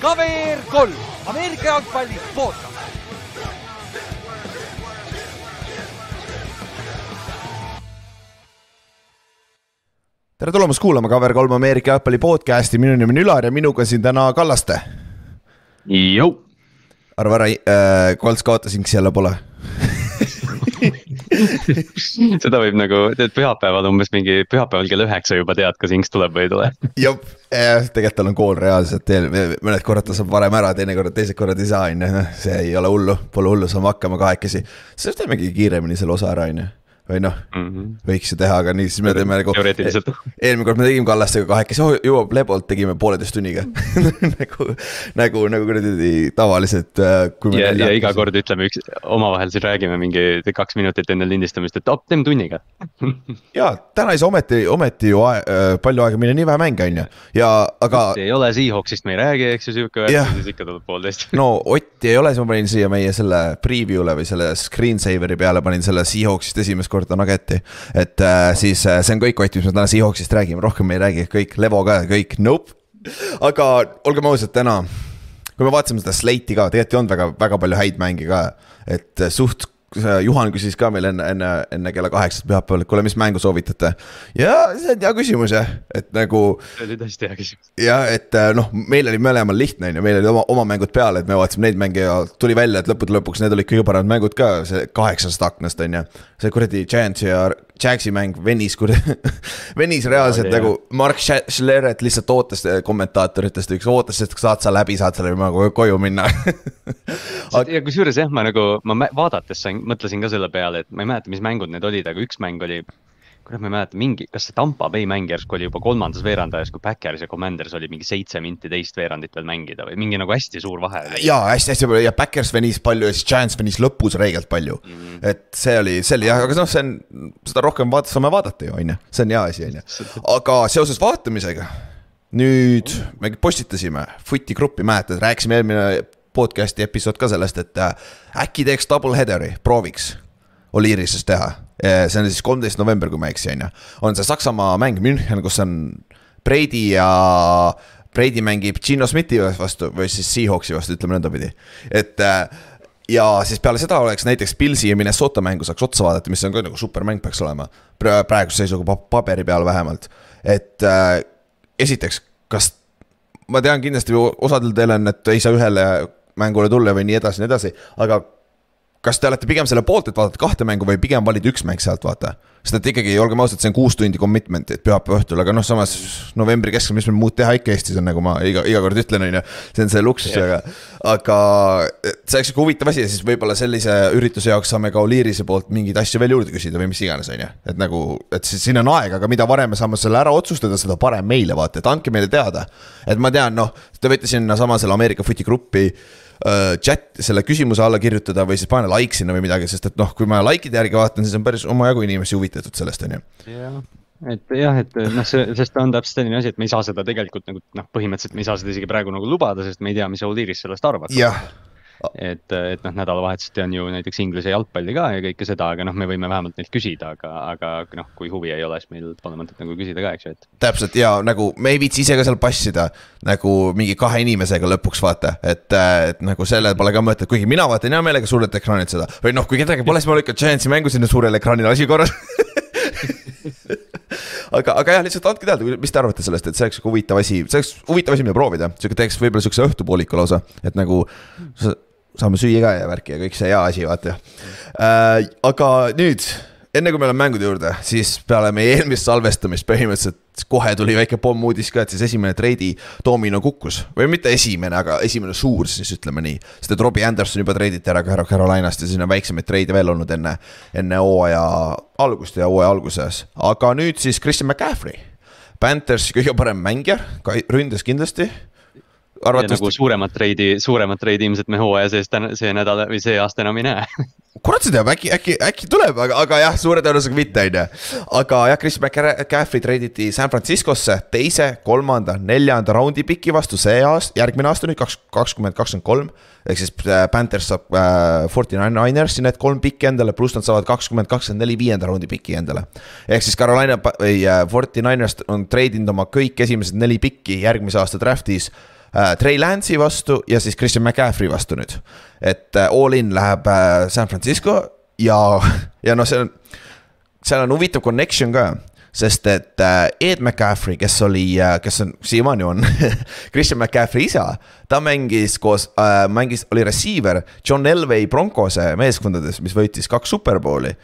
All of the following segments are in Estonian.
KVR kolm, Ameerika jalgpalli podcast. tere tulemast kuulama KVR3 Ameerika jalgpalli podcast'i, minu nimi on Ülar ja minuga siin täna Kallaste. Arva ära äh,, Kolts kaotasinks jälle pole seda võib nagu, tead pühapäeval umbes mingi pühapäeval kell üheksa juba tead, kas Inks tuleb või ei tule. jah, tegelikult tal on kool reaalselt, mõned korrad ta saab varem ära, teinekord, teised korrad ei saa, on ju, see ei ole hullu, pole hullu, saame hakkama kahekesi. siis teemegi kiiremini selle osa ära, on ju või noh mm -hmm., võiks ju teha, aga nii, siis me teeme nagu. teoreetiliselt. eelmine kord me tegime Kallastega kahekesi oh,, jõuab lebolt, tegime pooleteist tunniga nagu, nagu, nagu kuradi tavaliselt. Äh, ja, ja iga kord ütleme üks, omavahel siis räägime mingi kaks minutit enne lindistamist, et op, teeme tunniga ja täna ei saa ometi, ometi ju aeg, äh, palju aega minna, nii vähe mänge on ju, ja aga. ei ole Seahawksist me ei räägi, eks ju sihuke värk, siis ikka tuleb poolteist no Otti ei ole, siis ma panin siia meie selle preview'le või selle screensaver'i peale panin selle Seahawksist esimest korda korda Nuggeti. et äh, siis äh, see on kõik Ott, mis me täna Seahawksist räägime, rohkem ei räägi, kõik, Levo ka, kõik, nope. aga olgem ausad, täna, kui me vaatasime seda slate'i ka, tegelikult ei olnud väga, väga palju häid mänge ka, et äh, suht Juhan küsis ka meil enne, enne, enne kella kaheksat pühapäeval, et kuule, mis mängu soovitate. ja see on hea küsimus jah, et nagu. see oli tõesti hea küsimus. jah, et äh, noh, meil oli mõlemal lihtne, on ju, meil olid oma, oma mängud peal, et me vaatasime neid mänge ja tuli välja, et lõppude lõpuks need olid kõige paremad mängud ka, see kaheksast aknast on ju. see kuradi Giants ja Jaxi mäng venis kuradi venis reaalselt ja, nagu Mark Schleret lihtsalt ootas kommentaatoritest, üks ootas, et saad sa läbi, saad selle nagu koju minna? Ja kusjuures jah, ma nagu, ma vaadates sain, mõtlesin ka selle peale, et ma ei mäleta, mis mängud need olid, aga üks mäng oli kurat, ma ei mäleta, mingi, kas see Tampa Bay mäng järsku oli juba kolmandas veerandajas, kui Backers ja Commanders oli mingi seitse minti teist veerandit veel mängida või mingi nagu hästi suur vahe oli. ja hästi-hästi palju ja Backers venis palju ja siis Giants venis lõpus räigelt palju mm. -hmm. et see oli, see oli jah, aga noh, see on, seda rohkem vaata, saame vaadata ju, on ju, see on hea asi, on ju. aga seoses vaatamisega, nüüd me postitasime Footi gruppi, mäletad, rääkisime eelmine podcast'i episood ka sellest, et äh, äkki teeks double header'i, prooviks Oliirises teha Eh, see on siis kolmteist november, kui ma ei eksi, on ju. on see Saksamaa mäng München, kus on Brady ja Brady mängib Gino Smithi vastu või siis Seahawksi vastu, ütleme nõndapidi. et eh, ja siis peale seda oleks näiteks Pilsi ja Minnesota mängu saaks otsa vaadata, mis on ka nagu supermäng peaks olema. praeguse seisuga paberi peal vähemalt, et äh, esiteks, kas ma tean kindlasti osadel teil on, et ei saa ühele mängule tulla või nii edasi, nii edasi, aga kas te olete pigem selle poolt, et vaadata kahte mängu või pigem valida üks mäng sealt, vaata. sest et ikkagi, olgem ausad, see on kuus tundi commitment, et pühapäeva õhtul, aga noh, samas novembri keskel, mis meil muud teha ikka Eestis on, nagu ma iga, iga kord ütlen, on ju. see on see luksus, aga, aga see oleks sihuke huvitav asi ja siis võib-olla sellise ürituse jaoks saame ka Oliirise poolt mingeid asju veel juurde küsida või mis iganes, on ju. et nagu, et siis siin on aega, aga mida varem me saame selle ära otsustada, seda parem meile, vaata, et andke meile teada. et ma tean, noh, te võite sinnasama selle Ameerika footi gruppi Äh, chat, selle küsimuse alla kirjutada või siis pane like sinna või midagi, sest et noh, kui ma like'ide järgi vaatan, siis on päris omajagu inimesi huvitatud sellest, on ju. jah, et jah, et noh, see, sest ta on täpselt selline asi, et me ei saa seda tegelikult nagu noh, põhimõtteliselt me ei saa seda isegi praegu nagu lubada, sest me ei tea, mis Audiris sellest arvab. jah et, et noh, nädalavahetuseti on ju näiteks Inglise jalgpalli ka ja kõike seda, aga noh, me võime vähemalt neilt küsida, aga, aga noh, kui huvi ei ole, siis meil pole mõtet nagu küsida ka, eks ju, et. täpselt ja nagu me ei viitsi ise ka seal passida nagu mingi kahe inimesega lõpuks vaata, et, et nagu sellel pole ka mõtet, kuigi mina vaatan hea meelega suurelt ekraanilt seda või noh, kui kedagi pole, siis ma lükkan Giantsi mängu sinna suurele ekraanile, asi korras aga, aga jah, lihtsalt andke teada, mis te arvate sellest, et see oleks sihuke huvitav asi, see oleks huvitav asi, mida proovida, sihuke teeks võib-olla sihukese õhtupooliku lausa, et nagu saame süüa ka ja värki ja kõik see hea asi, vaata äh,. aga nüüd, enne kui me läheme mängude juurde, siis peale meie eelmist salvestamist põhimõtteliselt kohe tuli väike pommuudis ka, et siis esimene treidi domino kukkus. või mitte esimene, aga esimene suur siis ütleme nii. sest et Robbie Anderson juba treiditi ära Carolinast ja siis on väiksemaid treide veel olnud enne, enne hooaja algust ja hooaja alguses. aga nüüd siis Christian McCaffrey. Panthers kõige parem mängija, ründes kindlasti arvatavasti. nagu suuremat treidi, suuremat treidi ilmselt me hooaja sees täna, see nädal või see aasta enam ei näe kurat see teab, äkki, äkki, äkki tuleb, aga, aga jah, suure tõenäosusega mitte, on ju. aga jah, Chris McCaffrey treiditi San Franciscosse teise, kolmanda, neljanda raundi piki vastu see aasta, järgmine aasta nüüd kaks, kakskümmend, kakskümmend kolm. ehk siis äh, Panthers saab äh, Forty Ninersi need kolm pikki endale, pluss nad saavad kakskümmend, kakskümmend neli viienda raundi piki endale. ehk siis Carolina või äh, Forty Niners on treidinud oma kõik esimesed neli pikki järgmise aasta draft'is Trey Lance'i vastu ja siis Christian McCaffrey vastu nüüd. et äh, all in läheb äh, San Francisco ja, ja noh, see on, seal on huvitav connection ka sest et äh, Ed McCaffrey, kes oli, äh, kes on, siiamaani on Christian McCaffrey isa, ta mängis koos äh,, mängis, oli receiver John Elway Broncose meeskondades, mis võitis kaks superbowli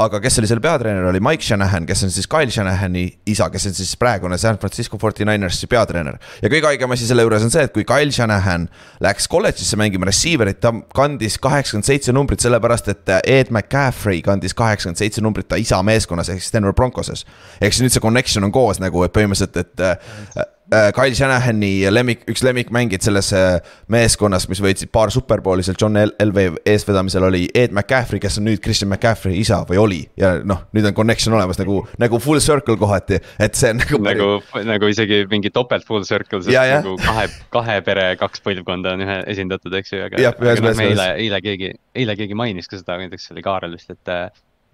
aga kes oli selle peatreener, oli Mike Shanahan, kes on siis Kyle Shanahani isa, kes on siis praegune San Francisco 49ers'i peatreener. ja kõige haigem asi selle juures on see, et kui Kyle Shanahan läks kolledžisse mängima receiver'it, ta kandis kaheksakümmend seitse numbrit, sellepärast et Ed McCaffrey kandis kaheksakümmend seitse numbrit ta isa meeskonnas ehk siis Denver Broncoses. ehk siis nüüd see connection on koos nagu, et põhimõtteliselt, et Kyle Shanahani lemmik, üks lemmikmängijad selles äh, meeskonnas, mis võitsid paar superbowli seal John Elway eestvedamisel oli Ed McCaffrey, kes on nüüd Christian McCaffrey isa või oli. ja noh, nüüd on connection olemas nagu, nagu full circle kohati, et see on nagu. nagu, nagu isegi mingi topelt full circle, sest ja, nagu kahe, kahe pere kaks põlvkonda on ühe esindatud, eks ju, aga. aga noh, me eile, eile keegi, eile keegi mainis ka seda, näiteks oli Kaarel vist, et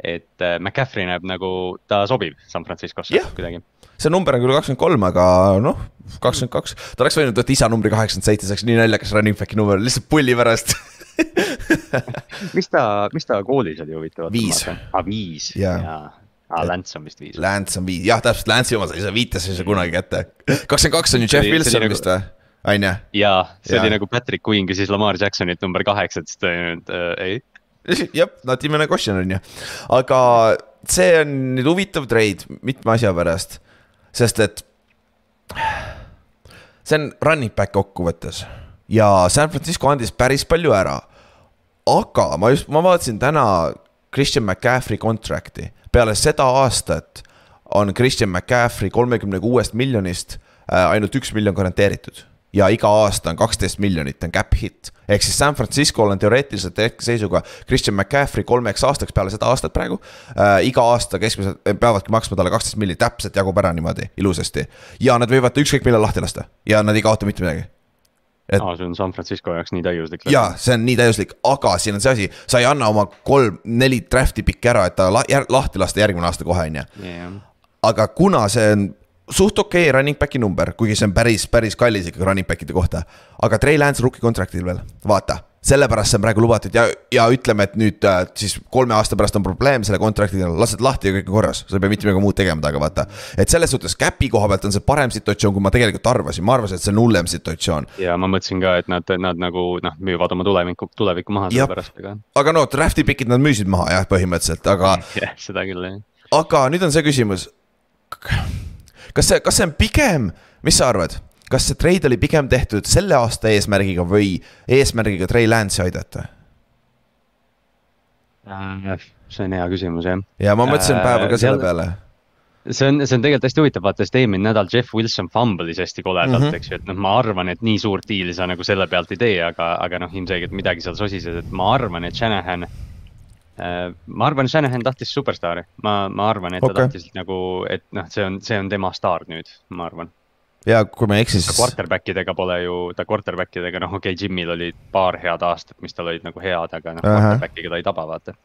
et McCaffrey näeb nagu, ta sobib San Franciscosse kuidagi see number on küll kakskümmend kolm, aga noh, kakskümmend kaks, ta oleks võinud võtta isa numbri kaheksakümmend seitse, see oleks nii naljakas running back'i number, lihtsalt pulli pärast mis ta, mis ta koolis oli huvitav? viis. aa, ah, viis yeah., jaa aa ah,, Lance on vist viis. Lance on viis, jah, täpselt, Lance'i oma sa ei saa viite, sa ei saa kunagi kätte. kakskümmend kaks on ju Jeff Wilson nagu- vist või? on ju? jaa, see oli nagu Patrick Queen küsis Lamar Jacksonit number kaheksa, ütles ta äh, ei. jah, even a question on ju, aga see on nüüd huvitav trade mitme asja pärast sest et see on running back kokkuvõttes ja San Francisco andis päris palju ära. aga ma just, ma vaatasin täna Christian McCaffrey contract'i, peale seda aastat on Christian McCaffrey kolmekümne kuuest miljonist äh, ainult üks miljon garanteeritud ja iga aasta on kaksteist miljonit on cap hit. Ehk siis San Francisco'l on teoreetiliselt hetkeseisuga Christian McCaffrey kolmeks aastaks peale seda aastat praegu äh,. iga aasta keskmiselt eh, peavadki maksma talle kaksteist miljonit, täpselt jagub ära niimoodi ilusasti. ja nad võivad ükskõik millal lahti lasta ja nad ei kaota mitte midagi et.... aa, see on San Francisco jaoks nii täiuslik. jaa, see on nii täiuslik, aga siin on see asi, sa ei anna oma kolm-neli draft'i pikki ära, et ta la lahti lasta järgmine aasta kohe, on ju. aga kuna see on suht okei okay running back'i number, kuigi see on päris, päris kallis ikkagi running back'ide kohta. aga Trey Lance rookie contract'il veel, vaata, sellepärast see on praegu lubatud ja, ja ütleme, et nüüd äh, siis kolme aasta pärast on probleem selle contract'iga, lased lahti ja kõik on korras, sa ei pea mitte midagi muud tegema taga, vaata. et selles suhtes cap'i koha pealt on see parem situatsioon, kui ma tegelikult arvasin, ma arvasin, et see on hullem situatsioon. ja ma mõtlesin ka, et nad, nad nagu noh, müüvad oma tulevikku, tulevikku maha selle pärast, aga. aga no draft'i pikid nad müüsid maha jah, põhimõtteliselt, aga. jah, seda küll jah. aga nüüd on see küsimus kas see, kas see on pigem, mis sa arvad, kas see treid oli pigem tehtud selle aasta eesmärgiga või eesmärgiga Trey Lance'i aidata? Äh, see on hea küsimus jah. ja ma mõtlesin äh, päeval ka selle peale see on, see on tegelikult hästi huvitav, vaata, sest eelmine nädal Jeff Wilson fumble'is hästi koledalt mm, -hmm. eks ju, et noh, ma arvan, et nii suurt diili sa nagu selle pealt ei tee, aga, aga noh, ilmselgelt midagi seal sosises, et ma arvan, et Shanahan ma arvan, Shanahan tahtis superstaari, ma, ma arvan, et okay. ta tahtis nagu, et noh, see on, see on tema staar nüüd, ma arvan. ja kui ma ei eksi, siis. Quarterback idega pole ju, ta quarterback idega, noh, okei okay,, Jimmy'l oli paar head aastat, mis tal olid nagu head, aga noh uh -huh., quarterback'iga ta ei taba, vaata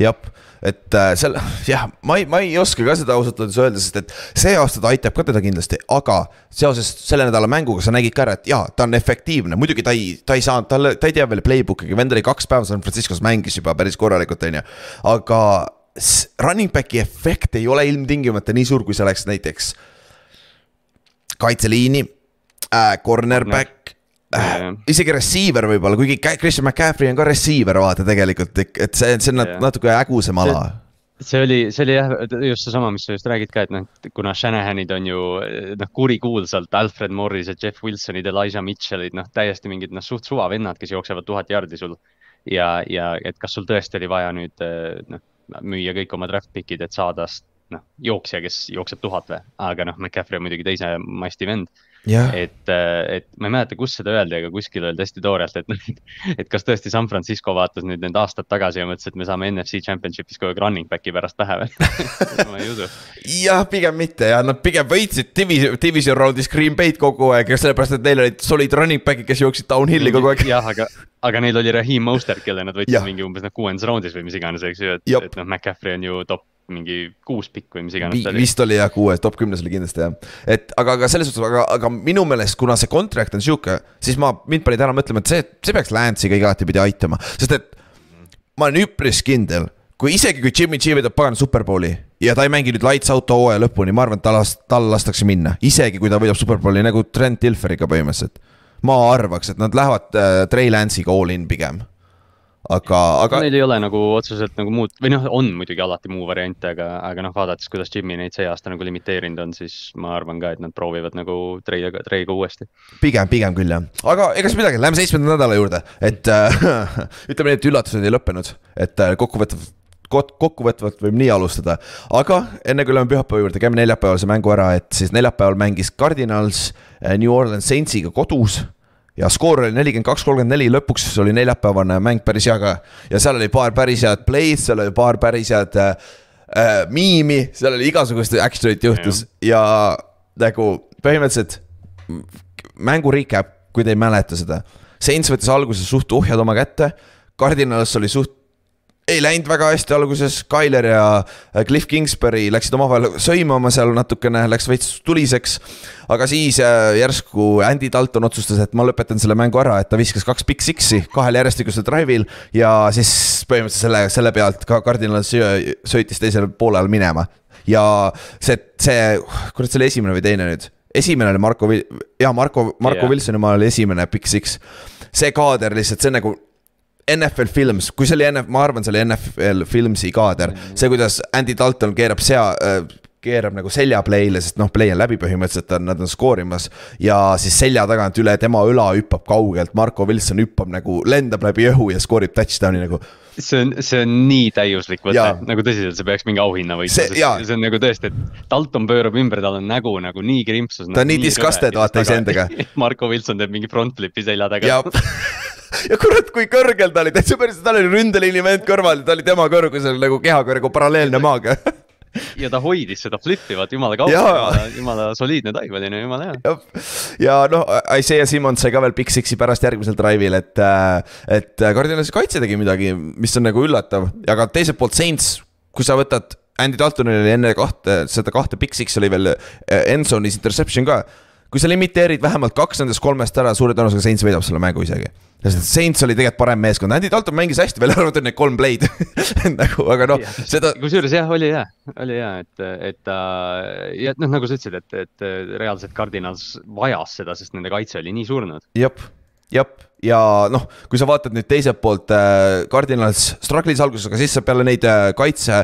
jah, et äh, seal jah, ma ei, ma ei oska ka seda ausalt öeldes öelda, sest et see aasta ta aitab ka teda kindlasti, aga seoses selle nädala mänguga sa nägid ka ära, et jaa, ta on efektiivne, muidugi ta ei, ta ei saanud, talle, ta ei tea veel playbook'i, vend oli kaks päeva San Franciscos mängis juba päris korralikult, on ju, aga running back'i efekt ei ole ilmtingimata nii suur, kui see oleks näiteks kaitseliini äh,, cornerback äh, isegi receiver võib-olla, kuigi Christian McCaffrey on ka receiver, vaata tegelikult, et see, see on natuke hägusam ala. see oli, see oli jah, just seesama, mis sa just räägid ka, et noh, kuna Shanahanid on ju noh, kurikuulsalt Alfred Morrised, Jeff Wilsonid, Elijah Mitchellid, noh, täiesti mingid noh, suht suva vennad, kes jooksevad tuhat jardi sul. ja, ja et kas sul tõesti oli vaja nüüd noh, müüa kõik oma draft pick'id, et saada noh, jooksja, kes jookseb tuhat või, aga noh, McCaffrey on muidugi teise masti vend et, äh, et ma ei mäleta, kus seda öeldi, aga kuskil öeldi hästi toorelt, et noh, et kas tõesti San Francisco vaatas nüüd need aastad tagasi ja mõtles, et me saame NFC Championship'is kogu aeg running back'i pärast pähe või ma ei usu. jah, pigem mitte ja nad pigem võitsid division, division round'is Green Bay'd kogu aeg ja sellepärast, et neil olid solid running back'id, kes jooksid downhill'i kogu aeg. jah, aga, aga neil oli Raheem Mostert, kelle nad võtsid mingi umbes noh kuuendas round'is või mis iganes, eks ju, et, et noh, McCaffrey on ju top mingi kuus pikk või mis iganes ta oli. vist oli jah, kuues, top kümnes oli kindlasti jah. et aga, aga selles suhtes, aga, aga minu meelest, kuna see contract on sihuke, siis ma, mind panid ära mõtlema, et see, see peaks Lance'iga igatipidi aitama, sest et ma olen üpris kindel kui isegi, kui Jimmy G võidab pagan Superbowli ja ta ei mängi nüüd lights out hooaja lõpuni, ma arvan, et ta las-, tal lastakse minna, isegi kui ta võidab Superbowli nagu Trent Dilferiga põhimõtteliselt. ma arvaks, et nad lähevad äh, Trey Lance'iga all in pigem aga, aga. Neil ei ole nagu otseselt nagu muud või noh, on muidugi alati muu variante, aga, aga noh, vaadates, kuidas Jimmy neid see aasta nagu limiteerinud on, siis ma arvan ka, et nad proovivad nagu treiga, treiga uuesti. pigem, pigem küll jah, aga ega siis midagi, lähme seitsmenda nädala juurde, et äh, ütleme nii, et üllatused ei lõppenud, et äh, kokkuvõttes kokkuvõtvalt võib nii alustada, aga enne kui läheme pühapäeva juurde, käime neljapäevase mängu ära, et siis neljapäeval mängis Cardinals äh, New Orleans Saintsiga kodus ja skoor oli nelikümmend kaks, kolmkümmend neli, lõpuks oli neljapäevane mäng päris hea ka. ja seal oli paar päris head play'd, seal oli paar päris head äh, äh, miimi, seal oli igasugust action'it juhtus ja, ja nagu põhimõtteliselt mängu recap, kui te ei mäleta seda. Saints võttis alguses suht ohjad oma kätte, Cardinals oli suht ei läinud väga hästi alguses, Tyler ja äh, Cliff Kingsbury läksid omavahel sõimama seal natukene, läks veits tuliseks. aga siis äh, järsku Andy Dalton otsustas, et ma lõpetan selle mängu ära, et ta viskas kaks Big Six'i kahel järjestikusel drive'il ja siis põhimõtteliselt selle, selle pealt ka Cardinal söötis teisel poolel minema. ja see, see, kurat, see oli esimene või teine nüüd? esimene oli Marko, jaa, Marko, Marko yeah. Wilsoni omal oli esimene Big Six. see kaader lihtsalt, see on nagu NFL Films, kui see oli NF, ma arvan, see oli NFL Filmsi kaader, see, kuidas Andy Dalton keerab sea äh,, keerab nagu selja play'le, sest noh, play on läbi põhimõtteliselt, nad on skoorimas. ja siis selja tagant üle tema õla hüppab kaugelt, Marko Wilson hüppab nagu, lendab läbi õhu ja skoorib touchdown'i nagu. see on, see on nii täiuslik võte, nagu tõsiselt, see peaks mingi auhinna võitma, sest see on nagu tõesti, et Dalton pöörab ümber, tal on nägu nagu nii krimpsus. ta on nii disgusted vaata iseendaga. Marko Wilson teeb mingi front flip'i selja taga ja kurat, kui kõrgel ta oli, täitsa päris, tal oli ründeliini vend kõrval ta oli tema kõrgusel nagu kehaga nagu paralleelne maaga ja ta hoidis seda flip'i, vaat jumala kaua, jumala, soliidne dive oli, no jumala hea. ja noh, Isaiah Simmons sai ka veel Big Six'i pärast järgmisel drive'il, et, äh, et Cardinalise kaitse tegi midagi, mis on nagu üllatav, aga teiselt poolt Saints, kui sa võtad Andy Daltonil oli enne kahte, seda kahte Big Six oli veel äh, Enzonis interception ka kui sa limiteerid vähemalt kaks nendest kolmest ära, suure tõenäosusega Saints võidab selle mängu isegi. sest Saints oli tegelikult parem meeskond, Andy Dalton mängis hästi, välja arvatud need kolm play'd nagu, aga noh, seda. kusjuures jah, oli hea, oli hea, et, et ta uh, ja noh, nagu sa ütlesid, et, et reaalselt Cardinals vajas seda, sest nende kaitse oli nii surnud. jep jah, ja noh, kui sa vaatad nüüd teiselt poolt äh,, Cardinals struggle'is alguses, aga siis peale neid äh, kaitse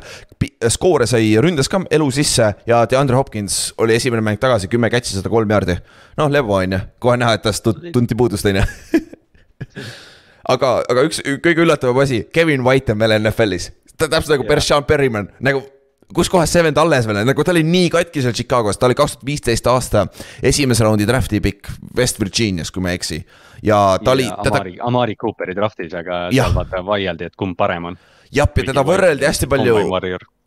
skoore sai ründes ka elu sisse ja DeAndre Hopkins oli esimene mäng tagasi, kümme catch'i, sada kolm jaardi. noh, Levo on ju, kohe näha, et tast tunti puudust, on ju. aga, aga üks kõige üllatavam asi, Kevin White on veel NFL-is, ta täpselt nagu Bershawn Perryman, nagu kus kohas see vend alles veel, nagu ta oli nii katki seal Chicagos, ta oli kaks tuhat viisteist aasta esimese raundi draft'i pikk West Virginias, kui ma ei eksi. Ja ta oli. Amari, Amari Cooperi draft'is, aga seal vaata vaieldi, et kumb parem on. jah, ja teda võrreldi hästi palju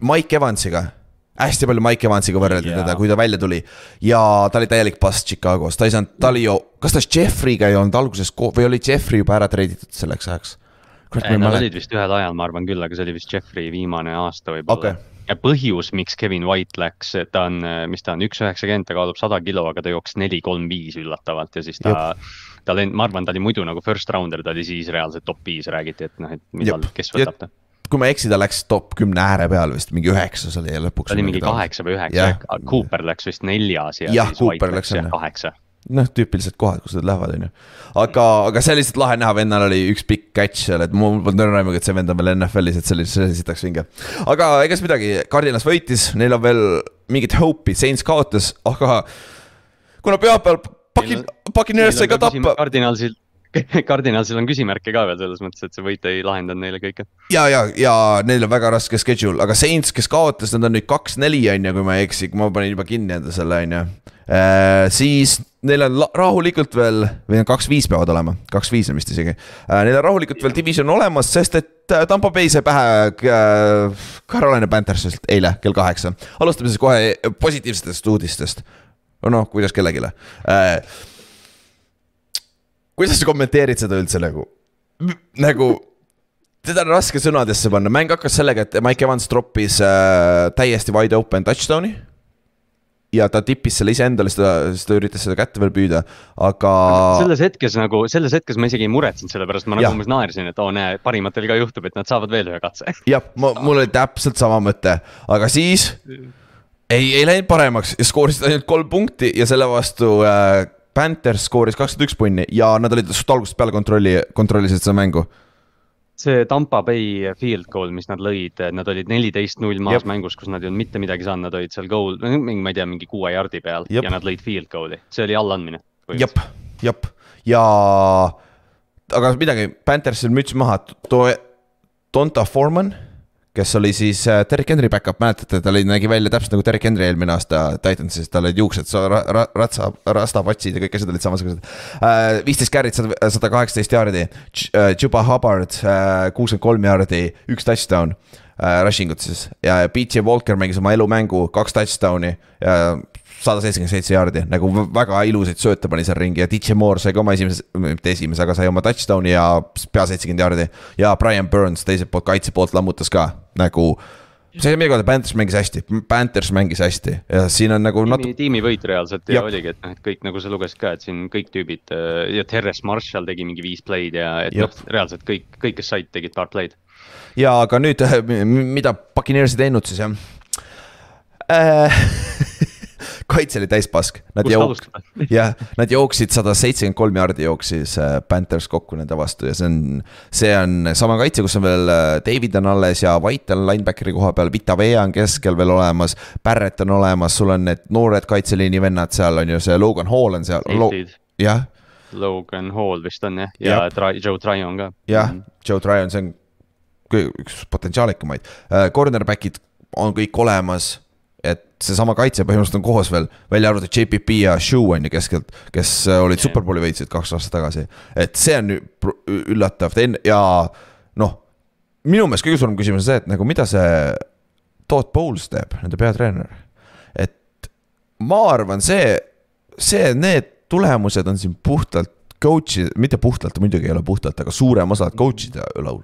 Mike Evansiga hästi palju Mike Evansiga võrreldi yeah. teda, kui ta välja tuli. ja ta oli täielik pass Chicagos, ta ei saanud, ta oli ju, kas ta Jeffrey'ga ei olnud alguses või oli Jeffrey juba ära treiditud selleks ajaks? Nad olid vist ühel ajal, ma arvan küll, aga see oli vist Jeffrey viimane aasta võib-olla okay ja põhjus, miks Kevin White läks, ta on, mis ta on, üks üheksakümmend, ta kaalub sada kilo, aga ta jooksis neli, kolm, viis üllatavalt ja siis ta. ta oli, ma arvan, ta oli muidu nagu first rounder, ta oli siis reaalselt top viis, räägiti, et noh, et millal, kes võtab ta kui ma ei eksi, ta läks top kümne ääre peal vist, mingi üheksas oli ja lõpuks. ta oli mingi kaheksa või üheksa, Cooper läks vist neljas ja, ja siis White läks kaheksa noh, tüüpilised kohad, kus nad lähevad, on ju. aga, aga see oli lihtsalt lahe näha, vennal oli üks pikk catch seal, et mul polnud õrna aimugi, et see vend on veel NFL-is, et see oli, see oli sitaks vinge. aga ega siis midagi, Cardinals võitis, neil on veel mingit hope'i, Saints kaotas, aga kuna pühapäeval Paki-, Puccaneers sai ka tappa. Cardinalsil Cardinalsil on küsimärke ka veel selles mõttes, et see võit ei lahendanud neile kõike. ja, ja, ja neil on väga raske schedule, aga Saints, kes kaotas, nad on nüüd kaks-neli, on ju, kui ma ei eksi, ma panin juba kinni enda selle, on ju. Äh, siis neil on rahulikult veel, või kaks-viis peavad olema, kaks-viis on vist isegi. Äh, neil on rahulikult veel division olemas, sest et äh, Tampo Bay sai pähe Carolina Panthersilt eile kell kaheksa. alustame siis kohe positiivsetest uudistest. noh, kuidas kellelegi kuidas sa kommenteerid seda üldse nagu, nagu teda on raske sõnadesse panna, mäng hakkas sellega, et Mike Evans troppis äh, täiesti wide open touchdown'i ja ta tippis selle iseendale, ta, siis ta üritas seda kätte veel püüda, aga. selles hetkes nagu, selles hetkes ma isegi ei muretsenud selle pärast, ma nagu umbes naersin, et oo näe, parimatel ka juhtub, et nad saavad veel ühe katse. jah, mul oli täpselt sama mõte, aga siis ei, ei läinud paremaks ja skoorisid ainult kolm punkti ja selle vastu äh, Panthers skooris kakskümmend üks punni ja nad olid suht algusest peale kontrolli, kontrollisid seda mängu see Tampa Bay field goal, mis nad lõid, nad olid neliteist null maas Jep. mängus, kus nad ei olnud mitte midagi saanud, nad olid seal goal, mingi, ma ei tea, mingi kuue jardi peal Jep. ja nad lõid field goal'i, see oli allaandmine. jep, jep ja aga midagi, Panthersil müts maha, too Donta Foreman kes oli siis äh, Derek Henry back-up, mäletate, ta oli, nägi välja täpselt nagu Derek Henry eelmine aasta Titansis, tal olid juuksed, ra-, ratsa, rastapatsid ja kõik asjad olid samasugused. Äh, viisteist carry't, sada, sada kaheksateist jaardi, Juba Hubbard äh, kuuskümmend kolm jaardi, üks touchdown rushing ut siis ja BJ Walker mängis oma elumängu, kaks touchdown'i ja sada seitsekümmend seitse jaardi, nagu väga ilusaid sööte pani seal ringi ja DJ Moore sai ka oma esimese, mitte esimese, aga sai oma touchdown'i ja pea seitsekümmend jaardi. ja Brian Burns teiselt poolt, kaitse poolt lammutas ka nagu see minu kohta Panthers mängis hästi, Panthers mängis hästi. Ja siin on nagu natu.... tiimivõit reaalselt ja oligi, et noh, et kõik nagu sa lugesid ka, et siin kõik tüübid äh, ja Terres Marshall tegi mingi viis play'd ja et noh, reaalselt kõik, kõik, kes said, tegid paar play'd. ja aga nüüd, mida Puccaneers ei teinud siis jah? Äh, kaitse oli täis pask. Nad jook-, jah, nad jooksid sada seitsekümmend kolm jaardi jooksis äh, Panthers kokku nende vastu ja see on, see on sama kaitse, kus on veel äh, David on alles ja White on linebackeri koha peal, Vitavea on keskel veel olemas. Barrett on olemas, sul on need noored kaitseliini vennad seal on ju, see Logan Hall on seal Lo. jah. Logan Hall vist on jah, ja, ja Tri Joe Tryon ka. jah, Joe Tryon, see on üks potentsiaalikumaid, äh, cornerback'id on kõik olemas et seesama kaitse põhimõtteliselt on koos veel, välja arvatud JPP ja Shu on ju keskelt, kes äh, olid superbowli võitsid kaks aastat tagasi. et see on üllatav, ja noh, minu meelest kõige suurem küsimus on see, et nagu mida see Todd Bowles teeb, nende peatreener. et ma arvan, see, see, need tulemused on siin puhtalt coach'i, mitte puhtalt, muidugi ei ole puhtalt, aga suurem osa coach'ide õlul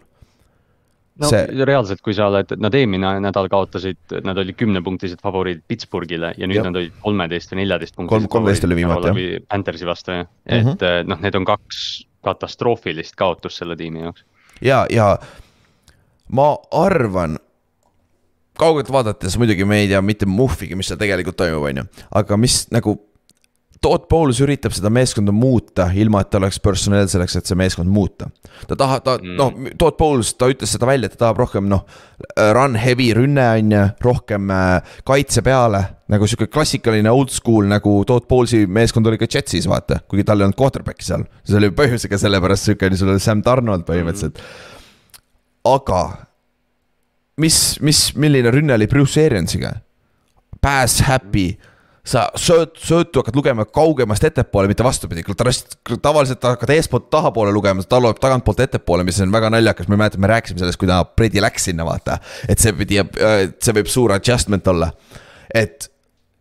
no see... reaalselt, kui sa oled, nad eelmine nädal kaotasid, nad olid kümnepunktised favoriidid Pittsburghile ja nüüd ja. nad olid kolmeteist või neljateist punktised. kolmteist oli viimati jah. Panthersi vastu jah, et mm -hmm. noh, need on kaks katastroofilist kaotust selle tiimi jaoks. ja, ja ma arvan, kaugelt vaadates muidugi me ei tea mitte muhvigi, mis seal tegelikult toimub, on ju, aga mis nagu Todd Bowles üritab seda meeskonda muuta, ilma et ta oleks personeel selleks, et see meeskond muuta. ta tahab, ta mm. noh, Todd Bowles, ta ütles seda välja, et ta tahab rohkem noh, run heavy rünne on ju, rohkem äh, kaitse peale. nagu sihuke klassikaline old school nagu Todd Bowles'i meeskond oli ka Jetsis, vaata, kuigi tal ei olnud quarterback'i seal. see oli põhjusega sellepärast sihuke oli, sul oli Sam Donald põhimõtteliselt mm.. aga mis, mis, milline rünne oli Bruce Ariansiga? Pass happy mm sa sööt, söötu hakkad lugema kaugemast ettepoole, mitte vastupidi, tavaliselt hakkad eespoolt tahapoole lugema, ta loeb tagantpoolt ettepoole, mis on väga naljakas, ma ei mäleta, me rääkisime sellest, kui ta Bredi läks sinna, vaata. et see pidi, see võib suur adjustment olla. et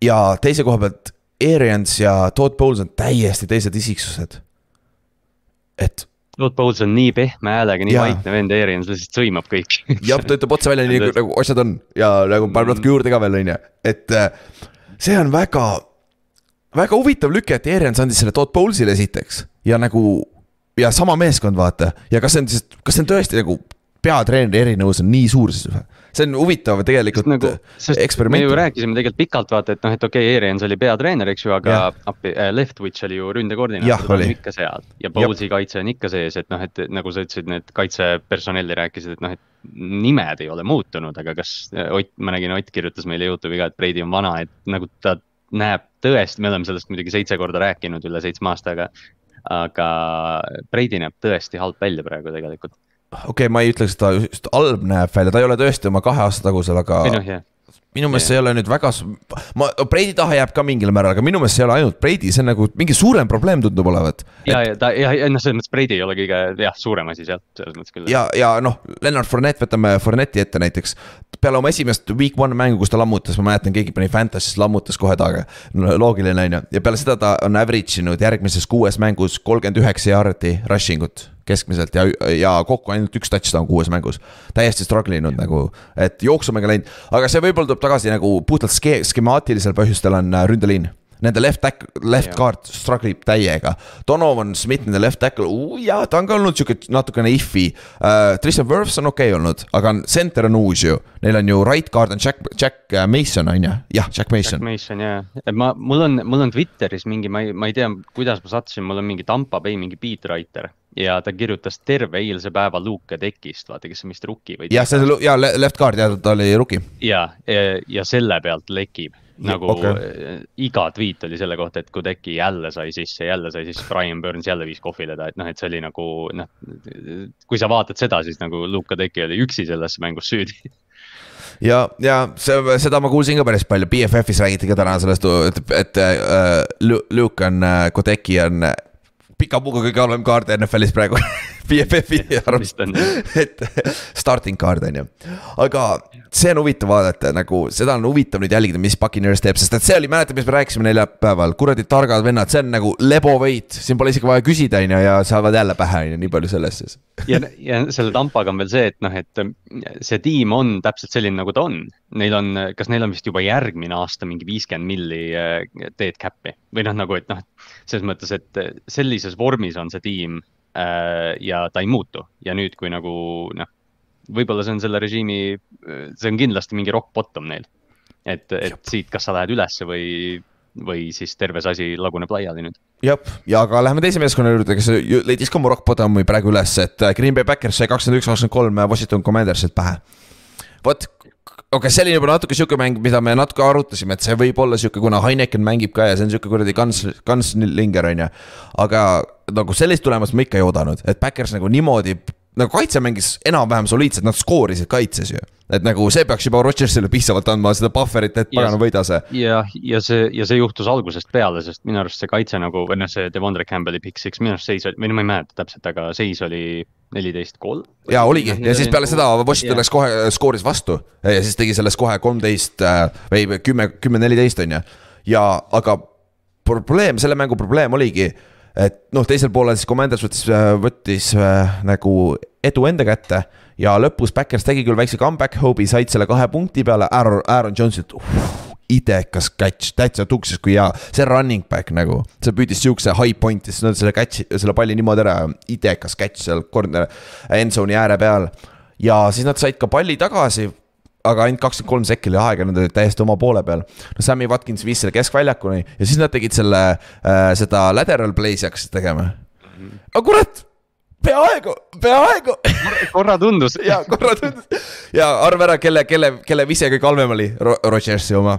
ja teise koha pealt, Arians ja Todd Bowles on täiesti teised isiksused. et Todd Bowles on nii pehme häälega, nii vaikne vend, Arians lihtsalt sõimab kõiki jah, ta ütleb otse välja, nii nagu asjad on ja nagu paneb natuke juurde ka veel, on ju, et äh, see on väga, väga huvitav lüke, et Arians andis selle Todd Bowles'ile esiteks. Ja nagu ja sama meeskond, vaata, ja kas see on siis, kas see on tõesti nagu peatreeneri erinevus on nii suur siis või? see on huvitav tegelikult nagu, eksperiment. me ju rääkisime tegelikult pikalt vaata, et noh, et okei okay,, Arians oli peatreener, eks ju, aga appi äh,, Leftwich oli ju ründekoordinaator, ta on ikka seal. ja Bowles'i kaitse on ikka sees, et noh, et nagu sa ütlesid, need kaitsepersonelli rääkisid, et noh, et nimed ei ole muutunud, aga kas Ott, ma nägin, Ott kirjutas meile Youtube'i ka, et Brady on vana, et nagu ta näeb tõesti, me oleme sellest muidugi seitse korda rääkinud üle seitsme aastaga. aga Brady näeb tõesti halb välja praegu tegelikult. Okei okay,, ma ei ütleks, et ta just halb näeb välja, ta ei ole tõesti oma kahe aasta tagusel, aga. noh, minu meelest see ei ole nüüd väga, ma, Breidi taha jääb ka mingil määral, aga minu meelest see ei ole ainult Breidi, see on nagu mingi suurem probleem tundub olevat. ja et..., ja ta ja, ja noh, selles mõttes Breidi ei ole kõige jah, suurem asi seal, selles mõttes küll. ja, ja noh, Lennart Fournette, võtame Fournette'i ette näiteks. peale oma esimest week one mängu, kus ta lammutas, ma mäletan, keegi pani Fantasy's lammutas kohe taga no,. loogiline on ju, ja peale seda ta on average inud järgmises kuues mängus kolmkümmend üheksa jaardi rushing ut keskmiselt ja, ja kokku ainult üks touchdown kuues mängus. täiesti struggle inud nagu, et jooksumega läinud, aga see võib-olla tuleb tagasi nagu puhtalt ske-, skemaatilisel põhjustel on äh, ründeliin Nende left tack, left guard struggle ib täiega. Donovan Smith, nende left tackle jaa, ta on ka olnud sihuke natukene if'i uh,. Tristan Wirfs on okei okay olnud, aga center on uus ju. Neil on ju right guard on Jack, Jack äh, Mason on ju, jah, Jack Mason. Jack Mason jaa, et ma, mul on, mul on Twitteris mingi, ma ei, ma ei tea, kuidas ma sattusin, mul on mingi Tampa Bay mingi beat writer ja ta kirjutas terve eilse päeva Luke Dekist, vaata, kes on vist rookie või. jah, see on, jaa, left guard ja ta oli rookie. ja, ja, ja selle pealt lekib nagu okay. Äh, iga tweet oli selle kohta, et Kudeki jälle sai sisse, jälle sai sisse, Brian Burns jälle viis kohvile ta, et noh, et see oli nagu noh. kui sa vaatad seda, siis nagu Luke Kudeki oli üksi selles mängus süüdi ja, ja see, seda ma kuulsin ka päris palju, BFF-is räägiti ka täna sellest, et, et äh, Luke on äh,, Kudeki on pika puuga kõige halvem kaart NFL-is praegu BFF-i arvamust, et starting card on ju. aga see on huvitav vaadata nagu, seda on huvitav nüüd jälgida, mis Puccaneers teeb, sest et see oli, mäletad, mis me rääkisime neljapäeval, kuradi targad vennad, see on nagu lebovõit, siin pole isegi vaja küsida, on ju, ja saavad jälle pähe, on ju, nii palju sellest siis. ja, ja selle Tampaga on veel see, et noh, et see tiim on täpselt selline, nagu ta on. Neil on, kas neil on vist juba järgmine aasta mingi viiskümmend milli dead cap'i või noh, nagu, et noh, selles mõttes, et sellises vormis on see tiim Äh, ja ta ei muutu ja nüüd, kui nagu noh, võib-olla see on selle režiimi, see on kindlasti mingi rock bottom neil. et, et siit, kas sa lähed ülesse või, või siis terve see asi laguneb laiali nüüd. jah, ja aga läheme teise meeskonna juurde, kes leidis ka oma rock bottom'i praegu üles, et äh, Green Bay Packers sai kakskümmend üks, kakskümmend kolm Washington Commandersilt pähe. vot okei okay,, see oli juba natuke sihuke mäng, mida me natuke arutasime, et see võib olla sihuke, kuna Heineken mängib ka ja see on sihuke kuradi guns, gunslinger on ju. aga nagu sellist tulemust ma ikka ei oodanud, et Backers nagu niimoodi, nagu kaitse mängis enam-vähem soliidselt, nad skoorisid kaitses ju. et nagu see peaks juba Rodgersile piisavalt andma seda buffer'it, et pagana võida see. ja, ja see, ja see juhtus algusest peale, sest minu arust see kaitse nagu, või noh, see Devondre Campbelli pick six, minu arust seis oli, või no ma ei mäleta täpselt, aga seis oli neliteist kolm. ja oligi ja siis peale seda Washington läks kohe, skooris vastu ja siis tegi sellest kohe kolmteist äh, või kümme, kümme, neliteist on ju. ja aga probleem, selle mängu probleem oligi et noh, teisel poolel siis Commanders võttis, võttis äh, nagu edu enda kätte ja lõpus Backers tegi küll väikse comeback, Hobi said selle kahe punkti peale, Aaron, Aaron Jonesilt idekas catch, täitsa tuksis kui hea, see running back nagu, see püüdis sihukese high point'i, siis nad selle catch'i, selle palli niimoodi ära, idekas catch seal corner, endzone'i ääre peal. ja siis nad said ka palli tagasi aga ainult kakskümmend kolm sekki oli aega, nad olid täiesti oma poole peal. no Sammy Watkins viis selle keskväljakuni ja siis nad tegid selle äh,, seda lateral play'si hakkasid tegema. aga kurat, peaaegu, peaaegu korra tundus ja korra tundus ja arva ära, kelle, kelle, kelle vise kõige halvem oli Ro, Rodgersi oma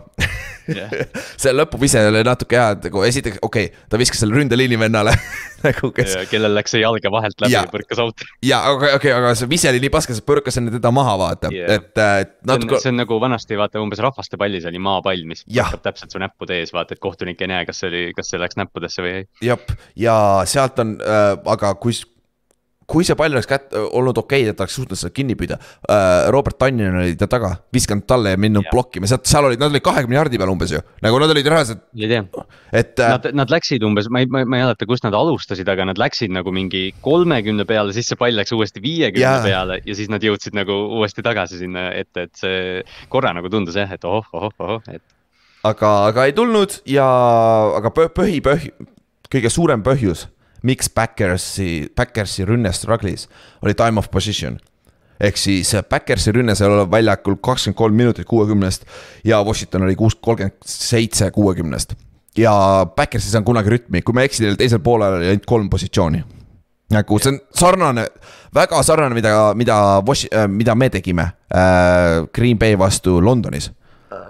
yeah. see lõpuvise oli natuke hea, et nagu esiteks, okei okay,, ta viskas selle ründeliini vennale nagu kes. kellel läks see jalge vahelt läbi ja põrkas out. ja okay,, okei okay,, aga see vise oli nii paske, sa põrkas enne teda maha, vaata yeah., et, et natuke. see on nagu vanasti vaata umbes rahvaste pallis oli maapall, mis põrkab täpselt su näppude ees, vaata, et kohtunik ei näe, kas see oli, kas see läks näppudesse või ei. jah, ja sealt on äh,, aga kui kui see pall oleks kät-, olnud okei okay,, et oleks suutnud seda kinni püüda uh,. Robert Tannin oli ta taga, viskanud talle ja minnud blokkima, sealt, seal olid, nad olid kahekümne jardi peal umbes ju. nagu nad olid reaalselt. ei tea, et uh,. Nad, nad läksid umbes, ma ei, ma ei mäleta, kust nad alustasid, aga nad läksid nagu mingi kolmekümne peale, siis see pall läks uuesti viiekümne peale ja siis nad jõudsid nagu uuesti tagasi sinna ette, et see korra nagu tundus jah, et ohoh, ohoh, ohoh, et. aga, aga ei tulnud ja, aga põhi, põhi, kõige suurem põhjus miks Backersi, Backersi rünne struggle'is oli time of position. ehk siis Backersi rünne seal olev väljakul kakskümmend kolm minutit kuuekümnest ja Washington oli kuus, kolmkümmend seitse kuuekümnest. ja Backersis ei saanud kunagi rütmi, kui ma ei eksi, neil teisel poolel oli ainult kolm positsiooni nagu see on sarnane, väga sarnane, mida, mida, mida me tegime äh, Green Bay vastu Londonis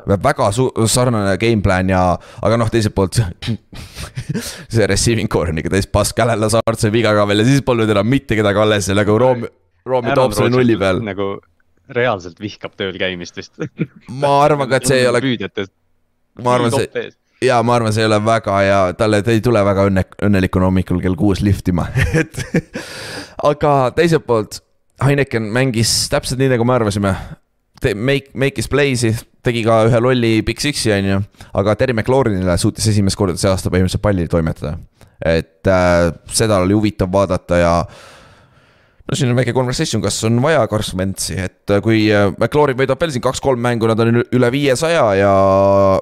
väga sarnane game plan ja, aga noh, teiselt poolt see receiving ikka täis pask, Allan Lazard sai viga ka veel ja siis polnud enam mitte kedagi alles ja nagu Room, Roomi Toops oli nulli peal. nagu reaalselt vihkab tööl käimist vist ma arvan ka, et see ei ole. ma arvan, see ja ma arvan, see ei ole väga hea, talle, ta ei tule väga õnne, õnnelikuna hommikul kell kuus liftima et aga teiselt poolt Heineken mängis täpselt nii, nagu me arvasime make, make'is play'si, tegi ka ühe lolli Big Six'i, on ju. aga Terry McLaurinile suutis esimest korda see aasta põhimõtteliselt palli toimetada. et äh, seda oli huvitav vaadata ja no siin on väike conversation, kas on vaja Carson Wentzi, et äh, kui äh, McLaurin võidab veel siin kaks-kolm mängu, nad on üle viiesaja ja.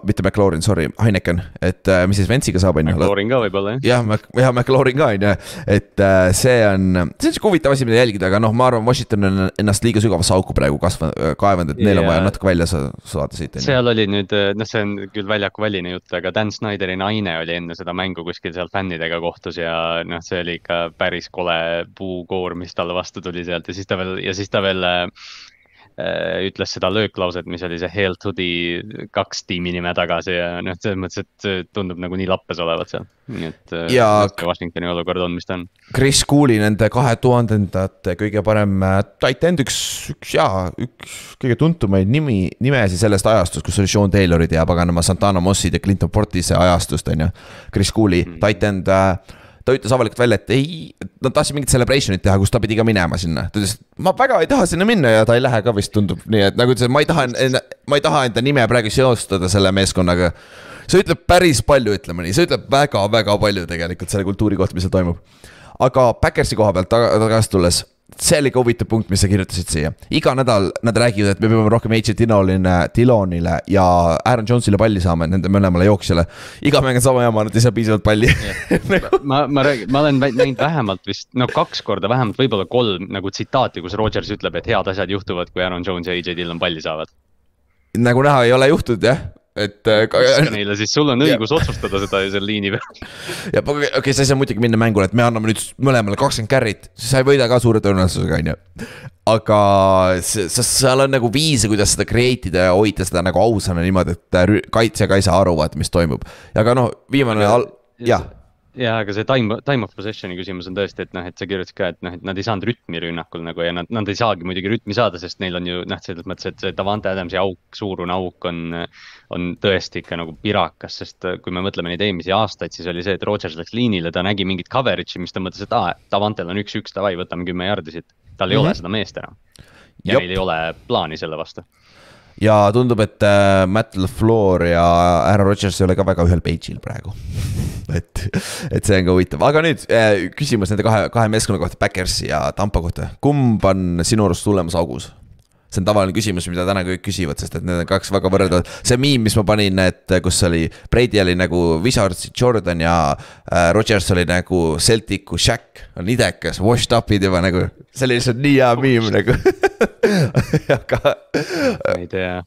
mitte McLaurin, sorry, Heineken, et äh, mis siis Wentsiga saab, on ju. McLaurin ka võib-olla jah. jah, jah, McLaurin ka on ju, et see on, see on sihuke huvitav asi, mida jälgida, aga noh, ma arvan, Washington on ennast liiga sügavasse auku praegu kasvanud, kaevanud, et neil on vaja natuke välja saada siit. seal oli nüüd, noh, see on küll väljaku väline jutt, aga Dan Snyderi naine oli enne seda mängu kuskil seal fännidega kohtus ja noh, see oli ikka päris kole puukoor, mis talle vastu tuli sealt ja siis ta veel ja siis ta veel äh, äh, ütles seda lööklauset, mis oli see Hail to the kaks tiimi nime tagasi ja noh, selles mõttes, et tundub nagu nii lappes olevat seal. nii et äh, ja Washingtoni olukord on, mis ta on. Chris Cooley, nende kahe tuhandendate kõige parem äh, tight end, üks, üks jaa, üks kõige tuntumaid nimi, nimesi sellest ajastust, kus oli Sean Taylorid ja paganama Santana Mossid ja Clinton Portise ajastust, on ju. Chris Cooley mm., end äh, ta ütles avalikult välja, et ei, nad tahtsid mingit celebration'it teha, kus ta pidi ka minema sinna. ta ütles, et ma väga ei taha sinna minna ja ta ei lähe ka vist tundub nii, et nagu ütles, et ma ei taha, ma ei taha enda nime praegu seostada selle meeskonnaga. see ütleb päris palju, ütleme nii, see ütleb väga-väga palju tegelikult selle kultuuri kohta, mis seal toimub. aga Backersi koha pealt tagasi tulles see oli ka huvitav punkt, mis sa kirjutasid siia. iga nädal nad räägivad, et me peame rohkem AJ Dillonile, Dillonile ja Aaron Jones'ile palli saama, nende mõlemale jooksjale. iga mäng on sama jama, nad ei saa piisavalt palli ma, ma räägin, ma olen näinud vähemalt vist, no kaks korda, vähemalt võib-olla kolm nagu tsitaati, kus Rodgers ütleb, et head asjad juhtuvad, kui Aaron Jones ja AJ Dillon palli saavad. nagu näha, ei ole juhtunud jah et. viska neile, siis sul on õigus ja. otsustada seda seal liini peal. ja okei okay,, sa ei saa muidugi minna mängule, et me anname nüüd mõlemale kakskümmend carry't, siis sa ei võida ka suure tõenäosusega, on ju. aga sa, seal on nagu viise, kuidas seda create ida ja hoida seda nagu ausana niimoodi, et kaitsja ka ei saa aru, vaata, mis toimub. aga noh, viimane, jah jah, aga see time, time of possession'i küsimus on tõesti, et noh, et sa kirjutasid ka, et noh, et nad ei saanud rütmi rünnakul nagu ja nad, nad ei saagi muidugi rütmi saada, sest neil on ju noh, selles mõttes, et see Davante Adamsi auk, suurune auk on, on tõesti ikka nagu pirakas, sest kui me mõtleme neid eelmisi aastaid, siis oli see, et Rodgers läks liinile, ta nägi mingit coverage'i, mis ta mõtles, et aa, Davantel on üks-üks, davai, võtame kümme jardi siit. tal ei mm -hmm. ole seda meest enam. ja Jop. neil ei ole plaani selle vastu ja tundub, et äh, Matt LaFleur ja härra Rodgers ei ole ka väga ühel page'il praegu. Et, et see on ka huvitav, aga nüüd äh, küsimus nende kahe, kahe meeskonna kohta, Backersi ja Tampa kohta, kumb on sinu arust hullemas augus? See on tavaline küsimus, mida täna kõik küsivad, sest et need on kaks väga võrreldavad. see miim, mis ma panin, et kus oli, Brady oli nagu Wizards Jordan ja äh, Rodgers oli nagu Celticu Shaq, on idekas, washed up'id juba nagu. see oli lihtsalt nii hea miim nagu aga. ma ei tea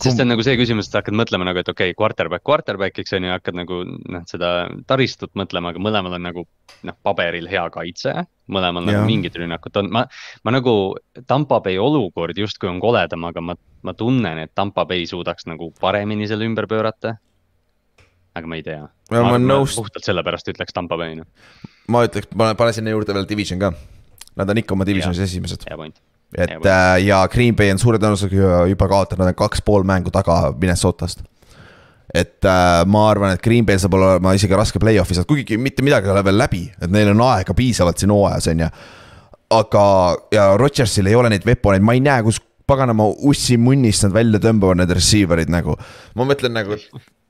sest see on nagu see küsimus, et hakkad mõtlema nagu, et okei okay,, quarterback quarterback'iks on ju, hakkad nagu noh, seda taristut mõtlema, aga mõlemal on nagu noh, paberil hea kaitse. mõlemal ja. nagu mingid rünnakud on, ma, ma nagu Tampa Bay olukord justkui on koledam, aga ma, ma tunnen, et Tampa Bay suudaks nagu paremini selle ümber pöörata. aga ma ei tea. Nõust... puhtalt sellepärast ütleks Tampa Bay noh. ma ütleks, ma panen sinna juurde veel division ka. Nad on ikka oma divisionis esimesed. hea point et ja, äh, ja Green Bay on suure tõenäosusega juba kaotanud, kaks pool mängu taga Minnesotast. et äh, ma arvan, et Green Bay saab olema isegi raske play-off'i saada, kuigi mitte midagi ei ole veel läbi, et neil on aega piisavalt siin hooajas, on ju. aga, ja Rodgersil ei ole neid veponeid, ma ei näe, kus paganama ussi munnist nad välja tõmbavad, need receiver'id nagu. ma mõtlen nagu,